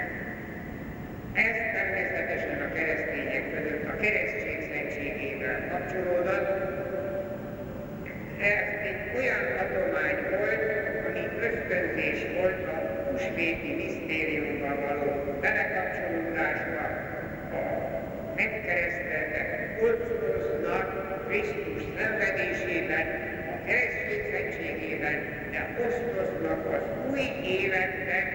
Ez természetesen a keresztények között a keresztség szentségével kapcsolódott. Ez egy olyan adomány volt, ami ösztönzés volt a húsvéti misztériumban való belekapcsolódásra. A megkereszteltek orcoloznak Krisztus szenvedésében, a keresztség szentségében, de osztoznak az új életben,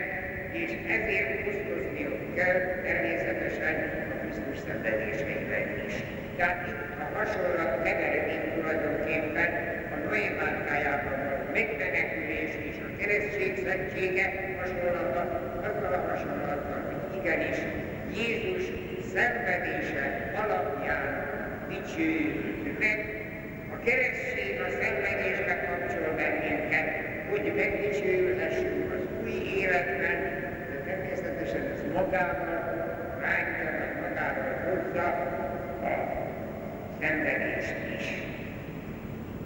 és ezért osztozniuk kell természetesen a Krisztus szenvedéseiben is. Tehát itt a hasonlat megeredik tulajdonképpen a Noé márkájában való megmenekülés és a keresztség szentsége hasonlata, azzal a hasonlattal, hogy igenis Jézus szenvedése alapján dicsőült meg. A keresztség a szenvedésbe kapcsol bennünket, hogy megdicsőülhessünk az új életben, de természetesen ez magával meg magával hozza a szenvedést is.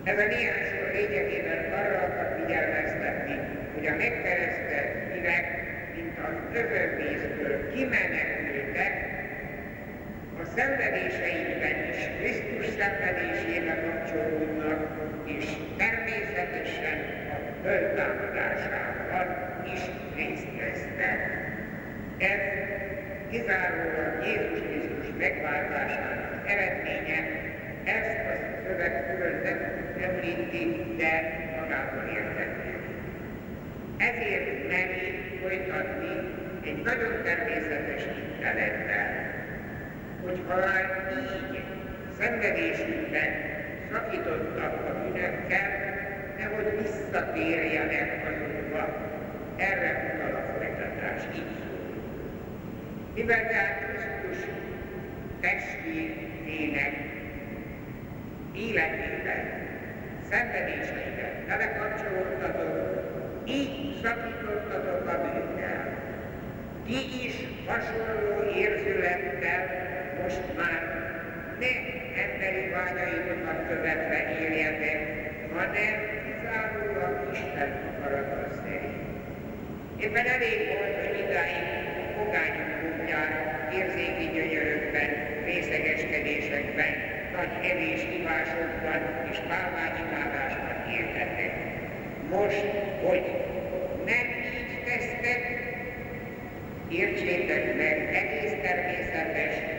Ez a néhány szó lényegében arra akar figyelmeztetni, hogy a megkeresztelt hívek, mint az övönvízből kimenekültek, a szenvedéseikben is Krisztus szenvedésébe kapcsolódnak, és természetesen a föltámadásában is részt vesznek. Ez kizárólag Jézus Krisztus megváltásának eredménye, ezt a szöveg külön nem rövidíti, de magától értető. Ezért meri folytatni egy nagyon természetes hittelettel, hogy ha így szenvedésünkben szakítottak a bűnökkel, nehogy visszatérjenek azokba. Erre utal a folytatás, így szól. Mivel tehát Krisztus testének életében, szenvedéseiben belekapcsolódtatok, így szakítottatok a bűnnel. Ti is hasonló érzülettel most már ne emberi vágyaitokat követve éljetek, hanem kizárólag Isten akarata szerint. Éppen elég volt, hogy idáig pogányok módján, érzéki gyönyörökben, részegeskedésekben, nagy evés hívásokban és pálmányimádásban éltetek. Most, hogy nem így tesztek, értsétek meg, egész természetes,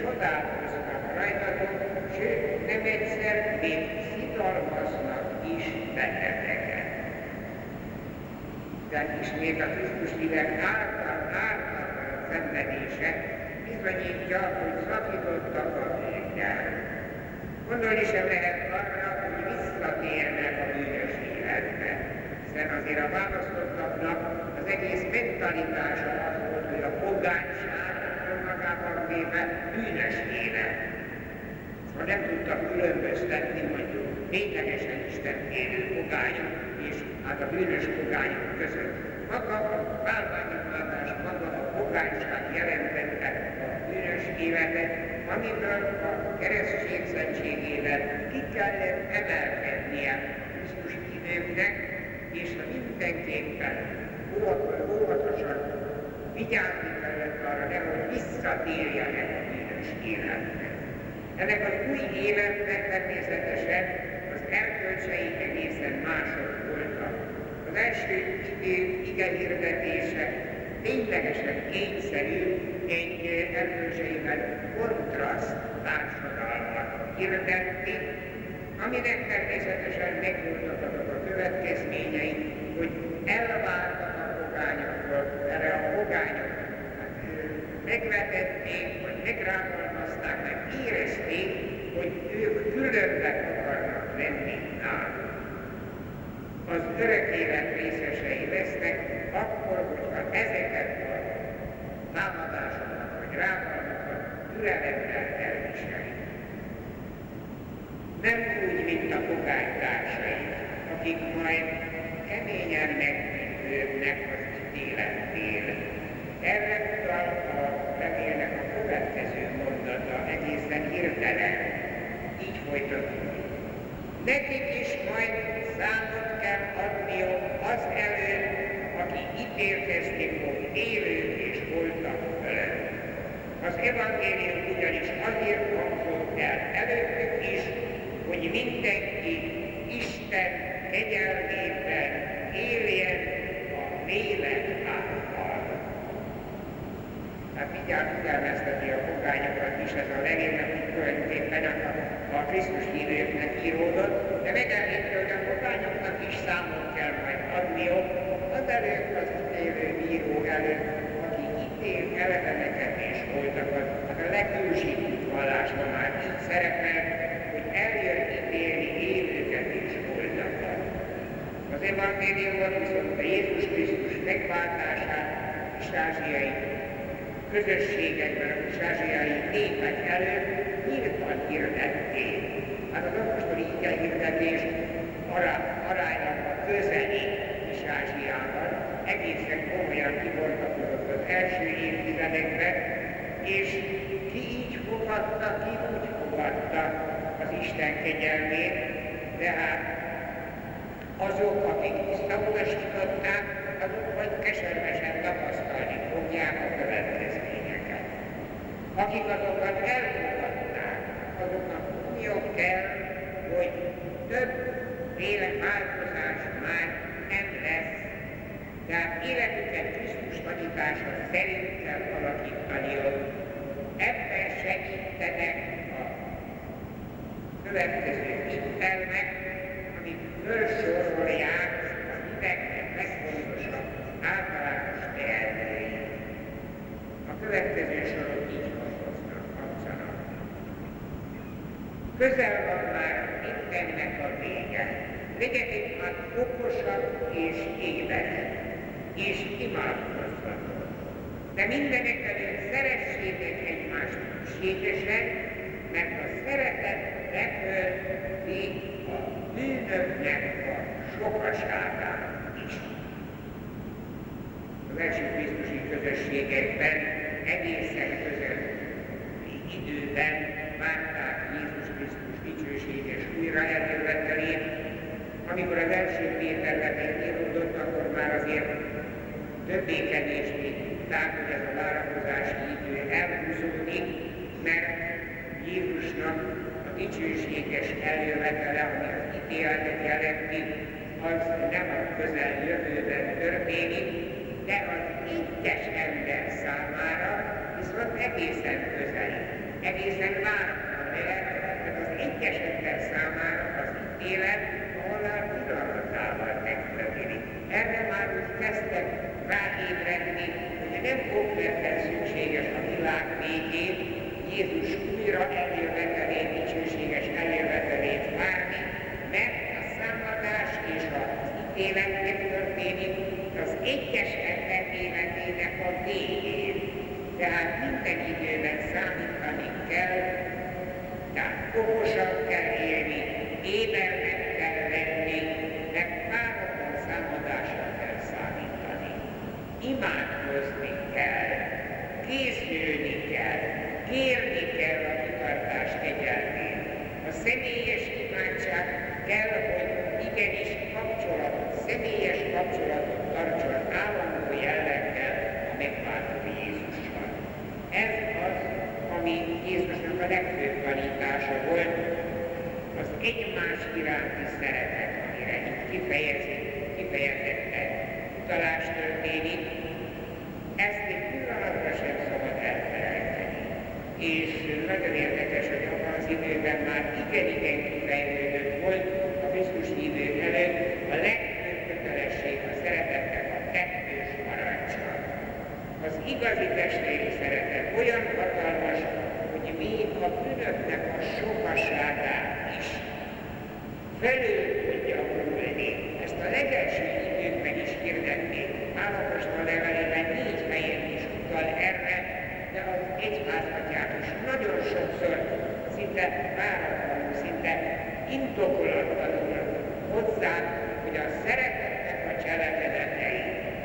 csodálkoznak rajtatok, sőt, nem egyszer még szidalmaznak is benneteket. Tehát ismét a Krisztus hívek által, által szenvedése bizonyítja, hogy szakítottak a bűnnyel. Gondolni sem lehet arra, hogy visszatérnek a bűnös életbe, hiszen azért a választottaknak az egész mentalitása az volt, hogy a pogányság véve bűnös élet. Ha nem tudtak különböztetni mondjuk ténylegesen Isten élő pogányok és hát a bűnös pogányok között. Maga a bálványimádás, maga a pogányság jelentette a bűnös életet, amiből a keresztség szentségével ki kellett emelkednie Krisztus hívőknek, és mindenképpen óvatosan vigyázni kellett arra, nehogy visszatérjenek a bűnös életbe. Ennek az új életnek természetesen az erkölcsei egészen mások voltak. Az első ige hirdetése ténylegesen kényszerű egy erkölcseiben kontraszt társadalmat hirdetti, aminek természetesen megvoltak a következményei, hogy elváltak a pogányoktól, hát, megvetették, vagy megrágalmazták, meg érezték, hogy ők különbek akarnak lenni náluk. Az örök élet részesei lesznek, akkor, hogyha ezeket a támadásokat, vagy rágalmakat türelemmel elviselik. Nem úgy, mint a pogánytársai, akik majd keményen megbűnődnek az ítéletnél. Erre utal a levélnek a következő mondata egészen hirtelen. Így folytatódik. Nekik is majd számot kell adniuk az előtt, aki ítélkezni fog élők és voltak fölött. Az evangélium ugyanis azért hangzott el előttük is, hogy mindenki Isten kegyelmében éljen a lélek által. Mindjárt figyelmezteti a fogányokat is ez a hogy tulajdonképpen a, a Krisztus hívőknek íródott, de megemlíti, hogy a fogányoknak is számot kell majd adniuk, előtt az ítélő bíró előtt, aki ítél eleveneket és voltakat, hát a legősibb vallásban már így szerepel, hogy eljön ítélni élőket és voltakat. Az evangéliumban viszont a Jézus Krisztus megváltását és ázsiai közösségekben, a ázsiai népek előtt nyíltan hirdették. Hát az apostoli ige hirdetés aránylag a közeli és Ázsiában egészen komolyan kibontakozott az első évtizedekben, és ki így fogadta, ki úgy fogadta az Isten kegyelmét, de hát azok, akik visszautasították, azok majd keservesen tapasztalni fogják a következményeket. Akik azokat elfogadták, azoknak tudniuk kell, hogy több féle változás már nem lesz, tehát életüket Krisztus tanítása szerint kell alakítaniuk. Ebben segítenek a következő intelmek, akik felsorolják a híveknek legfontosabb általános tehetőit. A következő sorok Közel van már mindennek a vége. Legyetek már okosak és éberek, és imádkozzatok. De mindenek előtt szeressétek egymást hűségesen, mert a szeretet betölti a bűnöknek a sokaságát is. Az első Krisztusi közösségekben egészen közel időben Krisztus dicsőséges újra eljövetelét, amikor az első Péter levél íródott, akkor már azért többé-kevésbé tudták, hogy ez a várakozási idő elhúzódik, mert Jézusnak a dicsőséges eljövetele, ami az ítéletet jelenti, az nem a közel jövőben történik, de az egyes ember számára viszont egészen közel, egészen lehet, mert egyes ember számára az a halál pillanatával megtörténik. Erre már úgy kezdtek ráébredni, hogy nem okvetlen szükséges a világ végén Jézus újra eljövetelét, dicsőséges eljövetelét várni, mert a számadás és az ítélet megtörténik az egyes ember életének a végén. Tehát minden időben számítani kell, tehát okosan kell élni, ébernek kell lenni, meg páratlan számadásra kell számítani. Imádkozni kell, készülni kell, kérni kell a kitartás kegyelmét. A személyes imádság kell, hogy igenis kapcsolatot, személyes kapcsolatot tartson állandó jelleggel a megváltó Jézussal. Ez az, ami Jézusnak a legfőbb tanítása volt, az egymás iránti szeretet, amire itt kifejezik, kifejezetten utalás történik, ezt egy pillanatra sem szabad elfelejteni. És nagyon érdekes, hogy abban az időben már igen-igen kifejlődött volt a Krisztus hívők előtt a legfőbb kötelesség a szeretetnek a kettős parancsa. Az igazi testvéri szeretet olyan hatalmas, hogy még a bűnöknek a sokaságát is felül tudja múlni. Ezt a legelső időkben is hirdették. Pálapostól levelében négy helyen is utal erre, de az egyházatját is nagyon sokszor szinte váratlanul, szinte indokolatlanul hozzá, hogy a szeretetnek a cselekedetei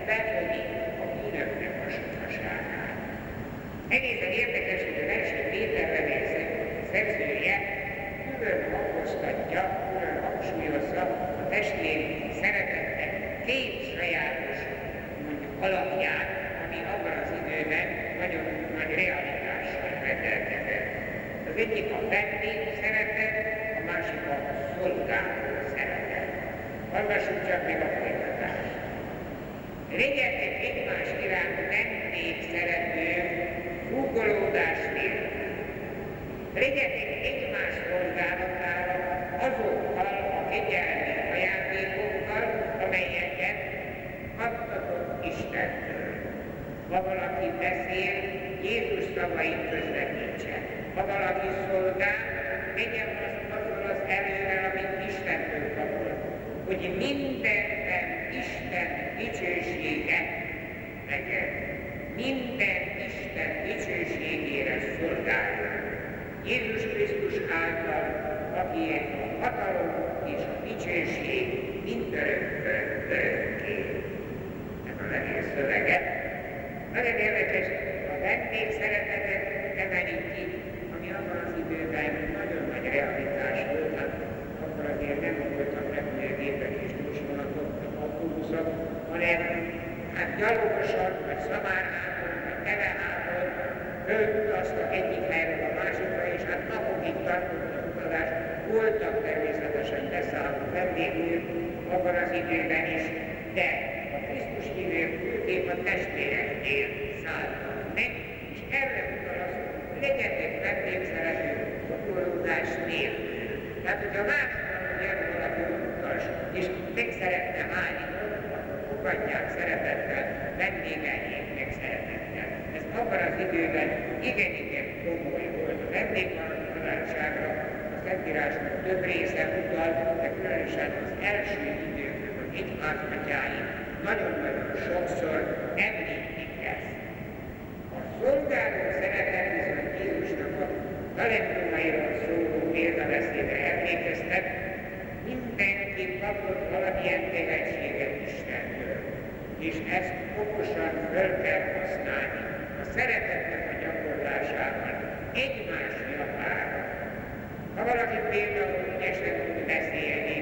befogik a bűnöknek a sokaságát. Egészen érdekes, hogy az első Péter levél szerzője külön hangoztatja, külön hangsúlyozza a testvér szeretetnek két sajátos mondjuk alapját, ami abban az időben nagyon nagy realitással rendelkezett. Az egyik a vendég szeretet, a másik a szolgáló szeretet. Hallgassuk csak meg a folytatást. Legyetek egymás iránt vendég szerető, húgolódás nélkül. Legyetek egymás szolgálatára azokkal a kegyelmi ajándékokkal, amelyeket kaptatok Istentől. Ha valaki beszél, Jézus szavait közvetítse. Ha valaki szolgál, tegyen azt azzal az erővel, amit Istentől kapott, hogy mindenben Isten dicsősége legyen. Minden Isten dicsőségére szolgáljon. Által, aki a hatalom és a dicsőség mindörökkön örökké. Ez a levél szövege. Nagyon érdekes, a vendég szeretetet emelik ki, ami abban az időben nagyon nagy realitás volt, hát akkor azért nem voltak repülőgépek és gyorsvonatok, autóbuszok, hanem hát gyalogosan, vagy szamárháton, vagy teleháton egyik helyről a és hát napokig tartott az utazás. Voltak természetesen beszálló vendégünk abban az időben is, de a Krisztus hívők főképp a testvéreknél szálltak meg, és erre utal az, legyetek vendégszerető, fokolódás nélkül. Tehát, hogyha másnak, erről valaki utal és meg szeretne állni, akkor fogadják szeretettel, vendégeljék meg szeretettel. Ez abban az időben igen-igen komoly volt. A vendégmaradságra a Szentírásnak több része utal, de különösen az első időkben az egyházmatyái nagyon-nagyon sokszor említik ezt. A szolgáló szeretet viszont Jézusnak a talentumairól szóló példabeszédre emlékeztet, mindenki kapott valamilyen tehetséget Istentől, és ezt okosan föl kell használni a szeretetnek a gyakorlásával, egymás. Ha valaki például ügyesen tud beszélni,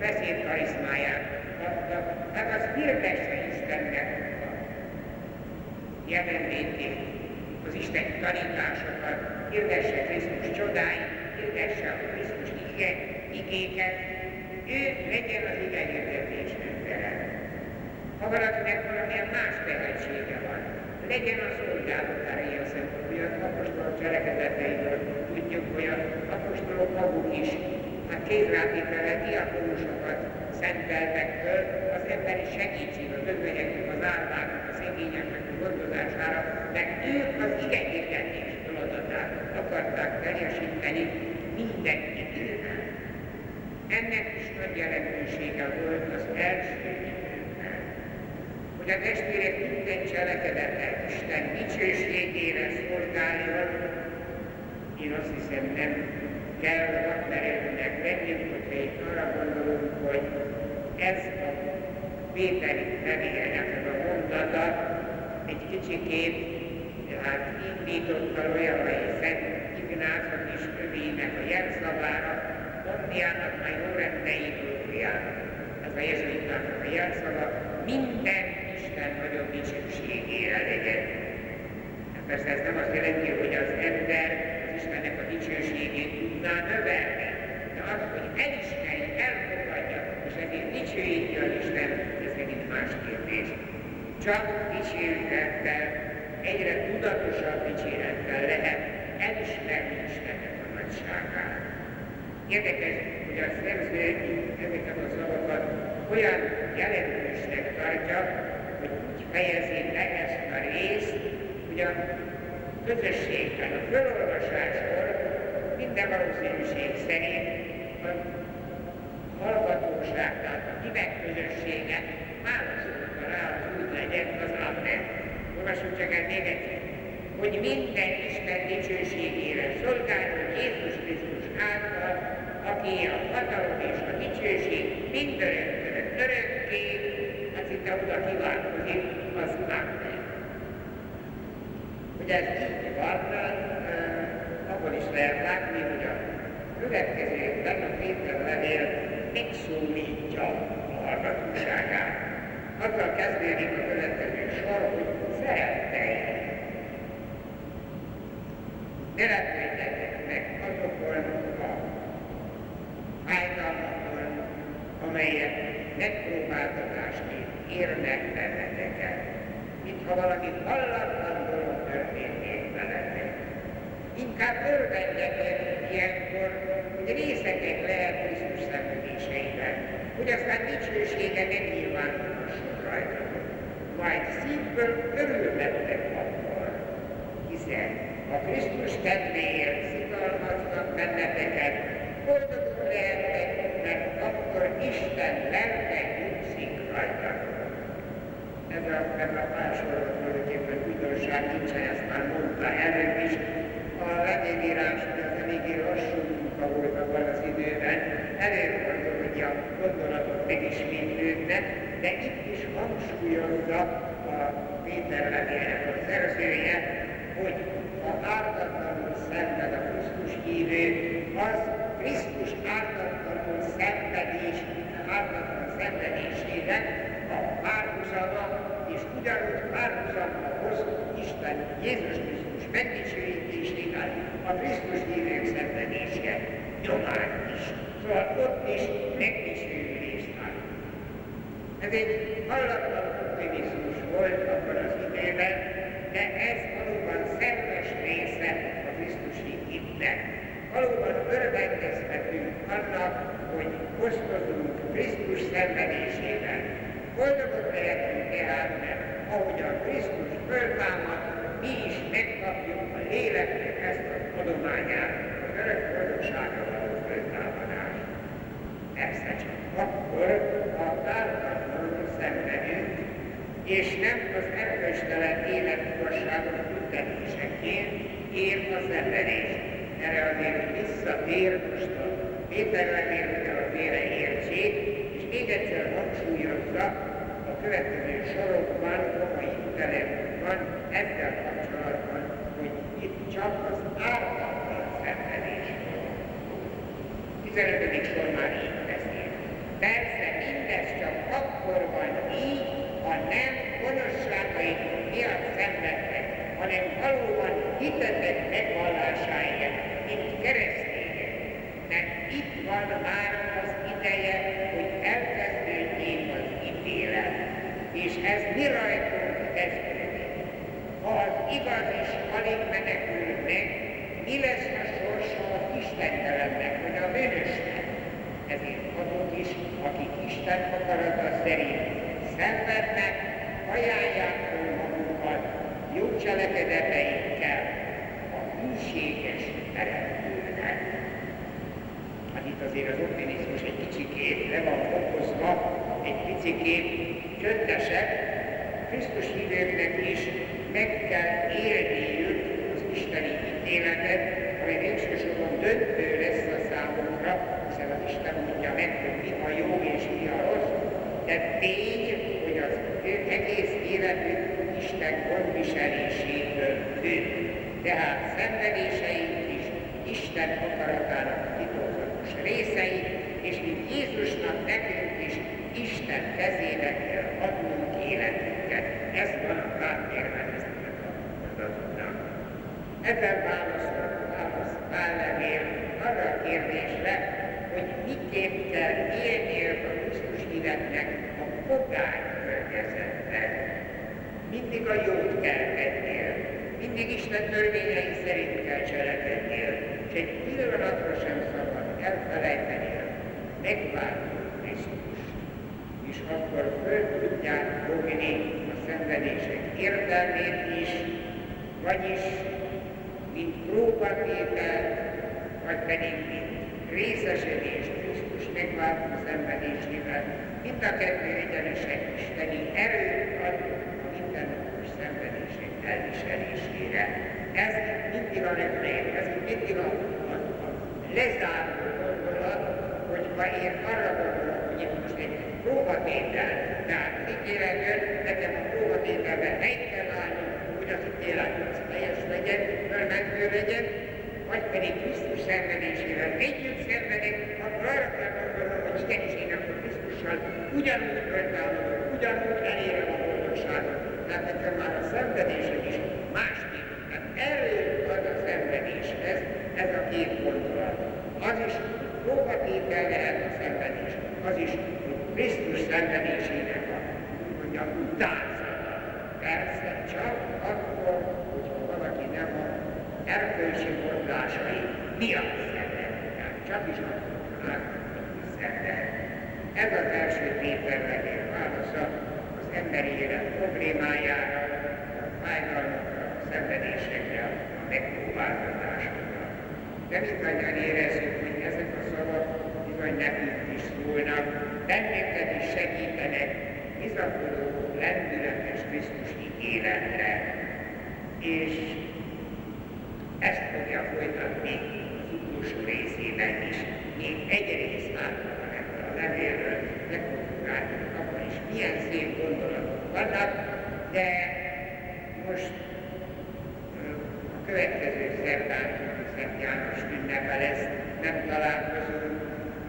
beszéd karizmáját kapta, hát az hirdesse Istennek a jelenlétét, az Isten tanításokat, hirdesse Krisztus csodáit, hirdesse a Krisztus igéket, ő legyen az ige hirdetés embere. Ha valakinek valamilyen más tehetsége van, legyen a szolgálatára ilyen szempontból, az apostolok cselekedeteiből tudjuk, hogy az apostolok maguk is hát kézrátételre diakonusokat szenteltek föl az emberi segítség, az ötvegyeknek, az árváknak, a szegényeknek a gondozására, mert ők az ige hirdetés feladatát akarták teljesíteni minden időben. Ennek is nagy jelentősége volt az első hogy a testvérek minden cselekedettel Isten dicsőségére szolgáljon, én azt hiszem nem kell vakmerőnek lennünk, hogyha itt arra gondolunk, hogy ez a Péteri levélnek a mondata egy kicsikét hát indította olyan, hogy Szent Ignácot is övének a jelszavára, Angliának, majd Lorentei Lóriának. Ez a jezsuitának a jelszava minden Isten nagyobb dicsőségére legyen. Hát persze ez nem azt jelenti, hogy az ember az Istennek a dicsőségét tudná növelni, de az, hogy elismeri, elfogadja, és ezért dicsőíti az Isten, ez megint más kérdés. Csak dicsőítettel, egyre tudatosabb dicsérettel lehet elismerni Istennek a nagyságát. Érdekes, hogy a szerző ezeket a szavakat olyan jelentősnek tartja, hogy úgy fejezi le ezt a részt, hogy a közösségben, a felolvasáskor minden valószínűség szerint a hallgatóság, tehát a hívek közössége válaszolta rá, az úgy legyen az amen. Olvassuk csak el még egyszer hogy minden Isten dicsőségére szolgáljon Jézus Krisztus által, aki a hatalom és a dicsőség mindörökkön örökké, az itt oda kívánkozik, az Amen. Hogy ez így van, abból is lehet látni, hogy a következőkben a Péter levél megszólítja a hallgatóságát. Azzal kezdődik a következő sor, hogy szeretteim. Ne lepődjetek meg azokon a fájdalmakon, amelyek megpróbáltatásként érnek benneteket. Mint ha valami hallatlan dolog történnék veletek. Inkább örvendjetek ilyenkor, hogy részekek lehet Krisztus szenvedéseiben, hogy aztán dicsősége megnyilvánulhasson rajtatok. Majd szívből örülhettek akkor, hiszen a Krisztus kedvéért szidalmaznak benneteket, boldogok lehetnek, mert akkor Isten lelke nyugszik rajtatok. Ez a, sorot tulajdonképpen újdonság nincsen, ezt már mondta előbb is. A levélírás, az eléggé lassú munka volt abban az időben, előfordul, hogy a gondolatok megismétlődnek, de itt is hangsúlyozza a Péter levélnek a szerzője, hogy ha ártatlanul szenved a Krisztus hívő, az Krisztus ártatlanul szenvedés, ártatlan szenvedésének párhuzama, és ugyanúgy párhuzama hoz Isten Jézus Krisztus megdicsőítésével a Krisztus hívők szenvedése nyomán is. Szóval ott is megdicsőülést áll. Ez egy hallatlan optimizmus volt abban az időben, de ez valóban szerves része a Krisztusi hitnek. Valóban örvendezhetünk annak, hogy osztozunk Krisztus szenvedésében. Boldogok lehetünk tehát, mert ahogy a Krisztus föltámad, mi is megkapjuk a léleknek ezt az adományát, az örök boldogságra való föltámadást. Persze csak akkor, ha tártatlanul szenvedünk, és nem az erkölcstelen élet igazságos büntetéseként ér a szenvedés. Erre azért visszatér most a Péter levélre a félre értség, és még egyszer hangsúlyozza a következő sorokban, romai van ezzel kapcsolatban, hogy itt csak az ártatlan szenvedés van. 15. sor már így beszél. Persze mindez csak akkor van így, ha nem gonoszságaitok miatt szenvedtek, hanem valóban hitetek megvallásáért, mint keresztények. Mert itt van már az ideje, hogy elkezdődjék az ítélet, és ez mi rajtunk kezdődik. Ha az igaz is alig menekül meg, mi lesz a sorsa az istentelennek, vagy a bűnösnek? Ezért azok is, akik Isten akarata szerint szenvednek, ajánlják magukat jó cselekedeteikkel a hűséges teremtőnek. Hát itt azért az optimizmus egy kicsikét le van fokozva, egy picikét csöndesek, Krisztus hívőknek is meg kell élniük az Isteni ítéletet, ami végső soron döntő lesz a számunkra, hiszen az Isten mondja meg, hogy mi a jó és mi a rossz, de tény, hogy az ő egész életük Isten gondviseléséből függ. Tehát szenvedéseink is Isten akaratának titokzatos részei, és mint Jézusnak nekünk is Isten kezébe kell adnunk életünket. Ez van a háttérben ezeknek a mondatoknak. Ebben válaszol, válasz Pállevél arra a kérdésre, hogy miként kell élnie a Krisztus híveknek a pogány környezetben mindig a jót kell tennél, mindig Isten törvényei szerint kell cselekednél, és egy pillanatra sem szabad Krisztus. És akkor föl tudják fogni a szenvedések értelmét is, vagyis mint próbatétel, vagy pedig mint részesedés Krisztus megváltó szenvedésével, mind a kettő egyenesen isteni erőt ad mindennapos szenvedések elviselésére. Ez mindig a legmér, ez mindig a, a, a lezáró gondolat, hogyha én arra gondolok, hogy itt most egy próbatétel, tehát ítélet jön, nekem a próbatételben helyt kell állni, hogy az ítélet az teljes legyen, fölmentő legyen, vagy pedig Krisztus szenvedésével együtt szenvedek, akkor arra kell gondolnom, hogy igenis én akkor Krisztussal ugyanúgy föltámadok, ugyanúgy elérem a boldogságot, tehát nekem már a szenvedésem is másképp. Tehát erőt ad a szenvedéshez ez a két gondolat. Az is, próbatétel lehet a szenvedés, az is, Krisztus szenvedésének a, mondjam, utánzata. Persze csak akkor, hogyha valaki nem a erkölcsi mondásai miatt szenved. Csak is akkor szenved. Ez az első Péter levél válasza az emberi élet problémájára, a fájdalmakra, a szenvedésekre, a megpróbáltatásokra. De mindannyian érezzük, hogy ezek a szavak bizony nekünk is szólnak, bennünket is segítenek bizakodó, lendületes Krisztusi életre. És ezt fogja folytatni az utolsó részében is. Még egy rész hátra van ebből a levélről, meg fogjuk látni abban is milyen szép gondolatok vannak, de most a következő szerdán, Szent János ünnepe lesz, nem találkozunk,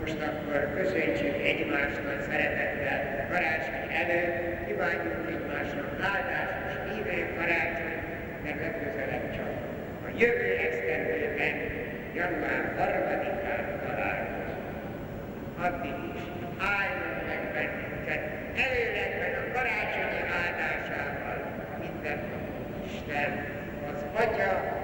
most akkor köszöntsük egymásnak szeretettel karácsony előtt, kívánjunk egymásnak áldásos hívő karácsony, mert legközelebb csak a jövő esztendőben, január 3-án találkozunk. Addig is áldjon meg bennünket, előlegben a karácsonyi áldásával minden Isten, az Atya,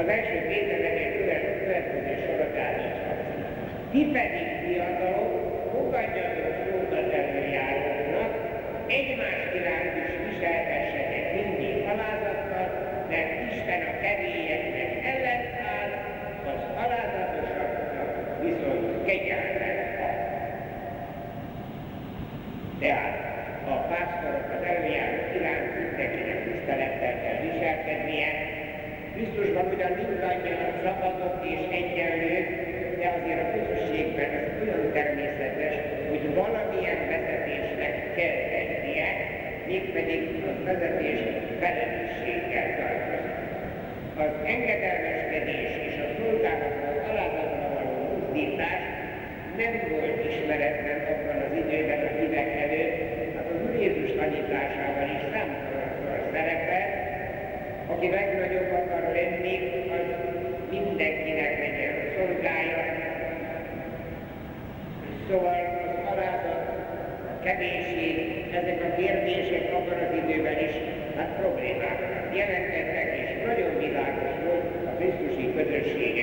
az első kételegek következés alatt állítva. Ti pedig fiatalok, fogadjatok szót az előjáróknak, egymás iránt is viselhessetek mindig alázattal, mert Isten a kevés végül a vezetés felelősséggel tartozik. Az engedelmeskedés és a szolgálatban az alázatra való buzdítás nem volt ismeretlen abban az időben a hívek előtt, hát az Úr Jézus tanításában is számtalanszor szerepel, aki legnagyobb akar lenni, az mindenkinek legyen a szolgája. Szóval az alázat kevésség Thank you.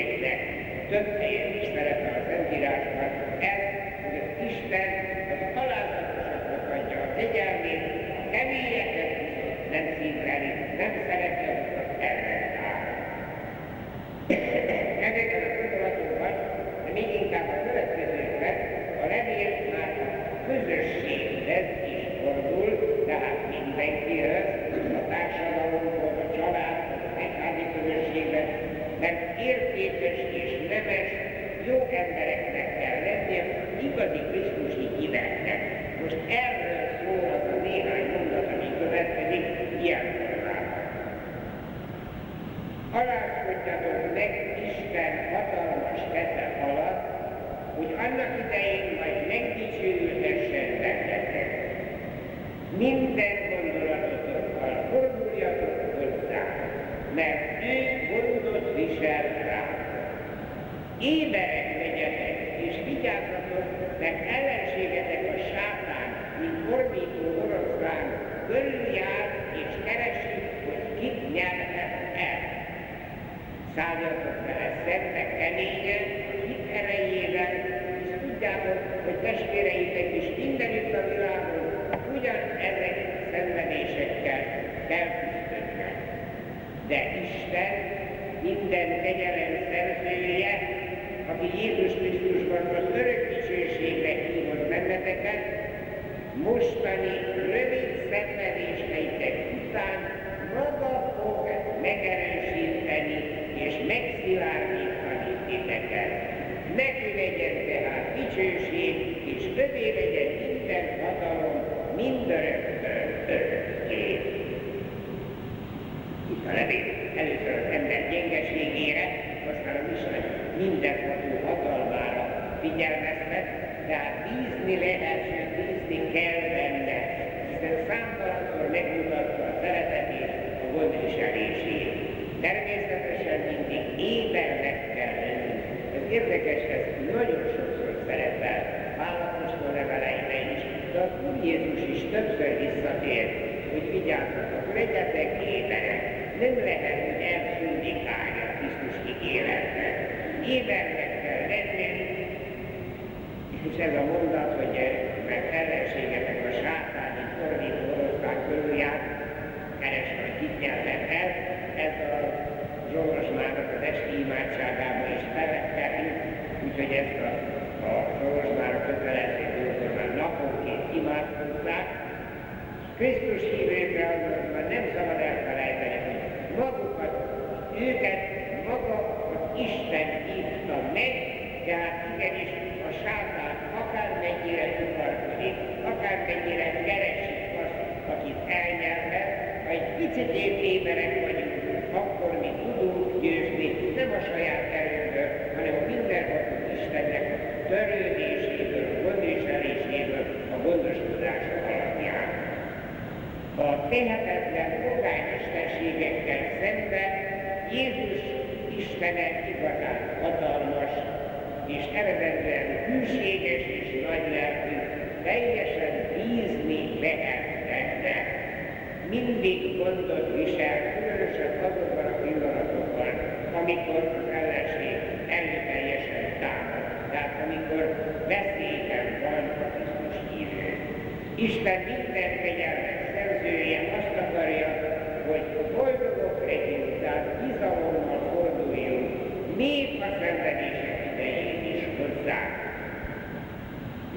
Az örök dicsőségre hívott benneteket, mostani rövid szenvedéseitek után maga fog megerősíteni és megszilárdítani titeket. Neki legyen tehát dicsőség, és többé legyen minden hatalom mindöröktől örökké. Itt a levél először az ember gyengeségére, aztán a Isten hatalmára figyelmeztet, tehát bízni lehet, sőt bízni kell benne, hiszen számtalanszor megmutatta a szeretetét, a gondviselését. Természetesen mindig ébernek kell lenni. Ez érdekes, ez nagyon sokszor szerepel Pálapostól leveleiben is, de az Úr Jézus is többször visszatér, hogy vigyázzatok, legyetek éberek, nem lehet, hogy elszundikálni a Krisztus ígéretnek. Lenni, és ez a mondat, hogy meg ellenségetek a sátáni fordító oroszlán körülját, keresve, hogy kit nyeltek el, ez a Zsolosmának az esti imádságában is felekkelünk, úgyhogy ezt a, a Zsolosmára kötelező már naponként imádkozzák. Krisztus hívőkre azonban nem szabad elfelejteni, hogy magukat, őket maga az Isten hívta meg, tehát igenis a sátán akármennyire tudarkodik, akármennyire keresik azt, akit elnyelhet, ha egy picit éberek vagyunk, akkor mi tudunk győzni, nem a saját erőből, hanem a mindenható Istennek a törődéséből, a gondviseléséből, a gondoskodása alapján. A tehetetlen polgármesterségekkel szemben Jézus Istene igazán hatalmas, és eredetben hűséges és nagylelkű, teljesen bízni lehet benne. Mindig gondot visel, különösen azokban a pillanatokban, amikor az ellenség erőteljesen támad, tehát amikor veszélyben van a Krisztus hívő. Isten minden kegyelmet szerzője azt akarja, hogy boldogok legyünk, tehát bizalommal forduljunk, még a szenvedések idején is hozzá.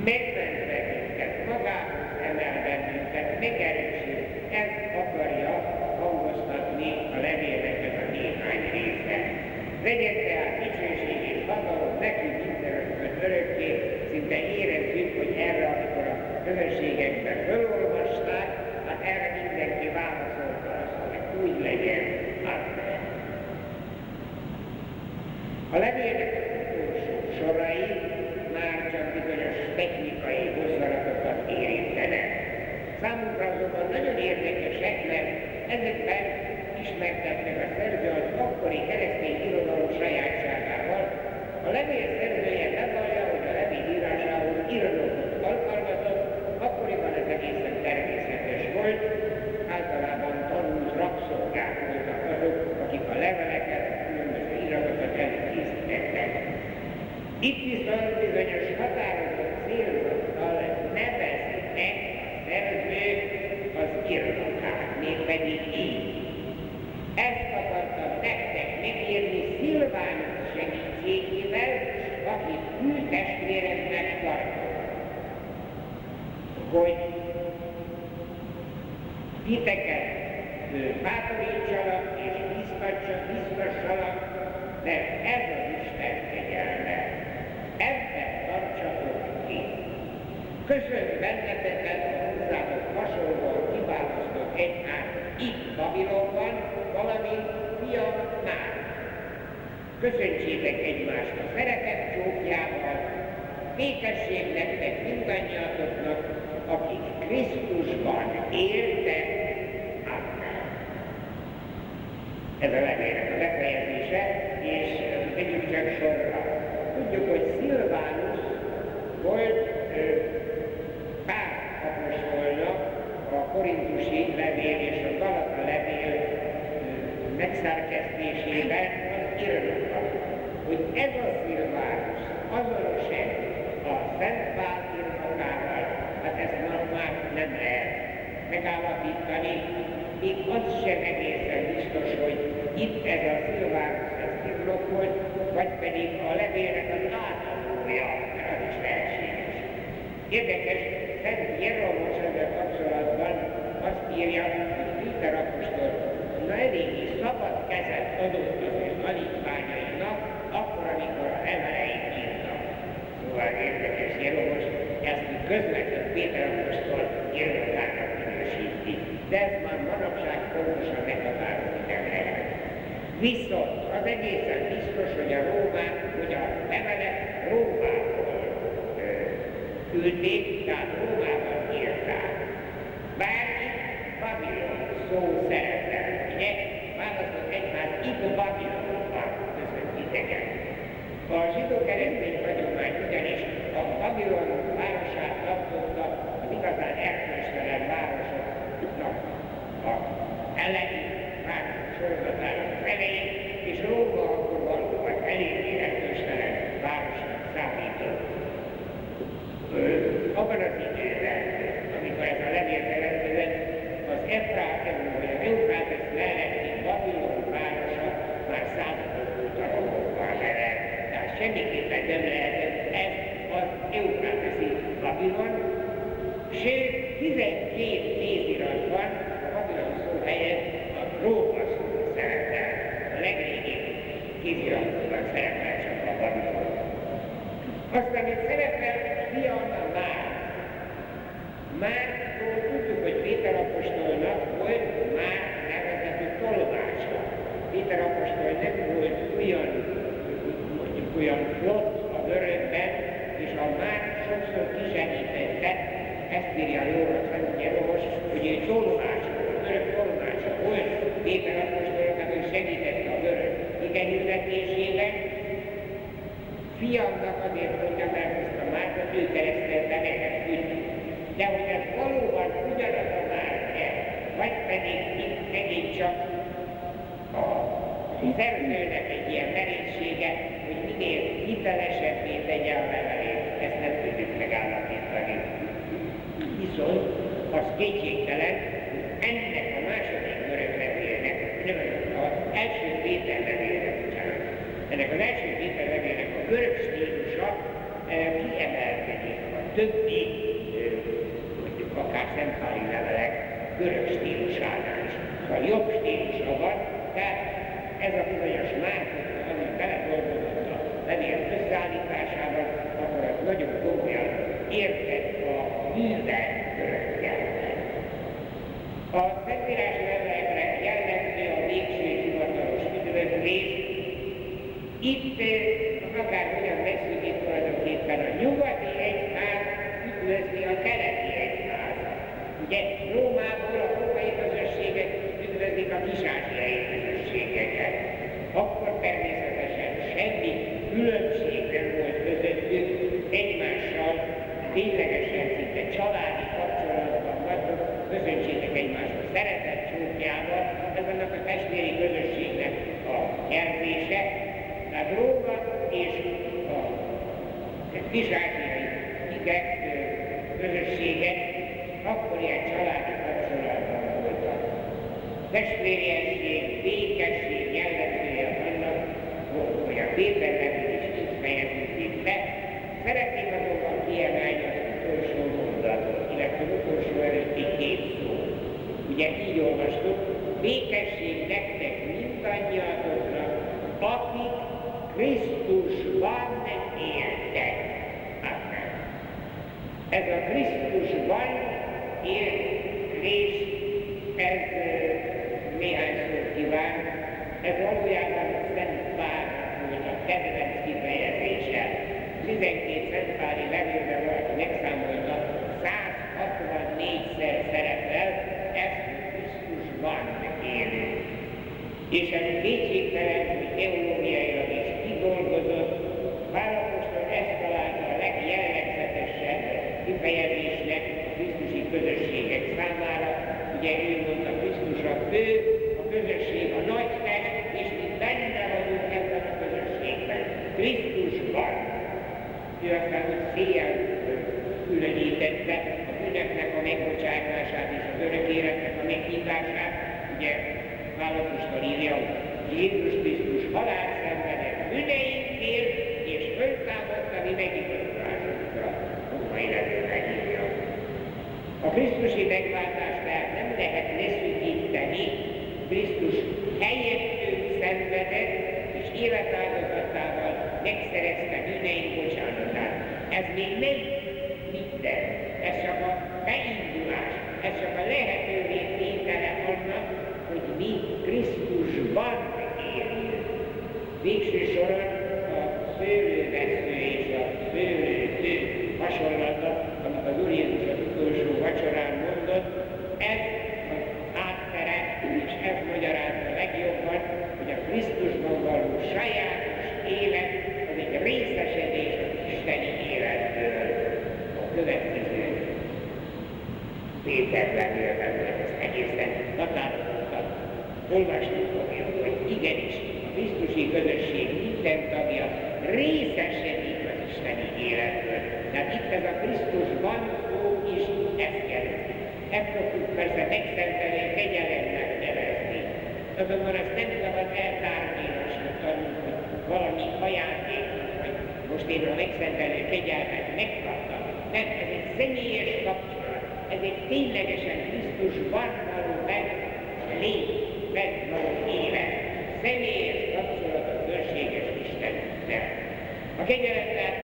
Megment bennünket, magához emel bennünket, megerősít. Ez akarja hangoztatni a levélnek a néhány része. Legyen tehát dicsőség és hatalom nekünk mindenökön örökké, szinte érezzük, hogy erre, amikor a közösségekben fölolvasták, hát erre mindenki válaszolta azt, hogy úgy legyen, az A levélnek az utolsó sorai már csak bizonyos technikai hozzaratokat érintenek. Számunkra azonban nagyon érdekesek, mert ezekben ismertetnek a szerző az akkori keresztény irodalom sajátságával. A levél szerzője bevallja, hogy a levél írásához irodalmat alkalmazott, akkoriban ez egészen természetes volt, általában tanult rabszolgák voltak azok, akik a leveleket, különböző iratokat elkészítettek. Itt viszont bizonyos határozott célzattal neveznek a szerzők az iratát, mégpedig így. Ezt akartam nektek megírni Szilvánus segítségével, akit hű testvéremnek tartok. Hogy titeket bátorítsalak és biztassalak, mert ez az Isten kegyelme. Ebben tartsatok ki. Köszönt benneteket a hozzátok hasonlóan kiválasztott egyház itt Babilonban, valamint fiam már. Köszöntsétek egymást a szeretet csókjával, békesség nektek mindannyiatoknak, akik Krisztusban éltek. Amen. Ez a levélnek a befejezése, megállapítani, még az sem egészen biztos, hogy itt ez a Szilváros fesztivlokon, vagy pedig a levélnek az átadója, mert az is lehetséges. Érdekes, Szent gazdagság pontosan meghatározott a helyet. Viszont az egészen biztos, hogy a rómák, hogy a levelet Rómából küldték, tehát Rómában írták. Bár itt Babilon szó testvériesség, békesség jellemzője annak, hogy a védelmet is így fejezzük vissza. Szeretném azonban kiemelni az utolsó mondatot, illetve az utolsó előtti két szó. Ugye így olvastuk, békesség nektek mindannyiatoknak, akik Krisztusban éltek. Aztán. Ez a Krisztusban élt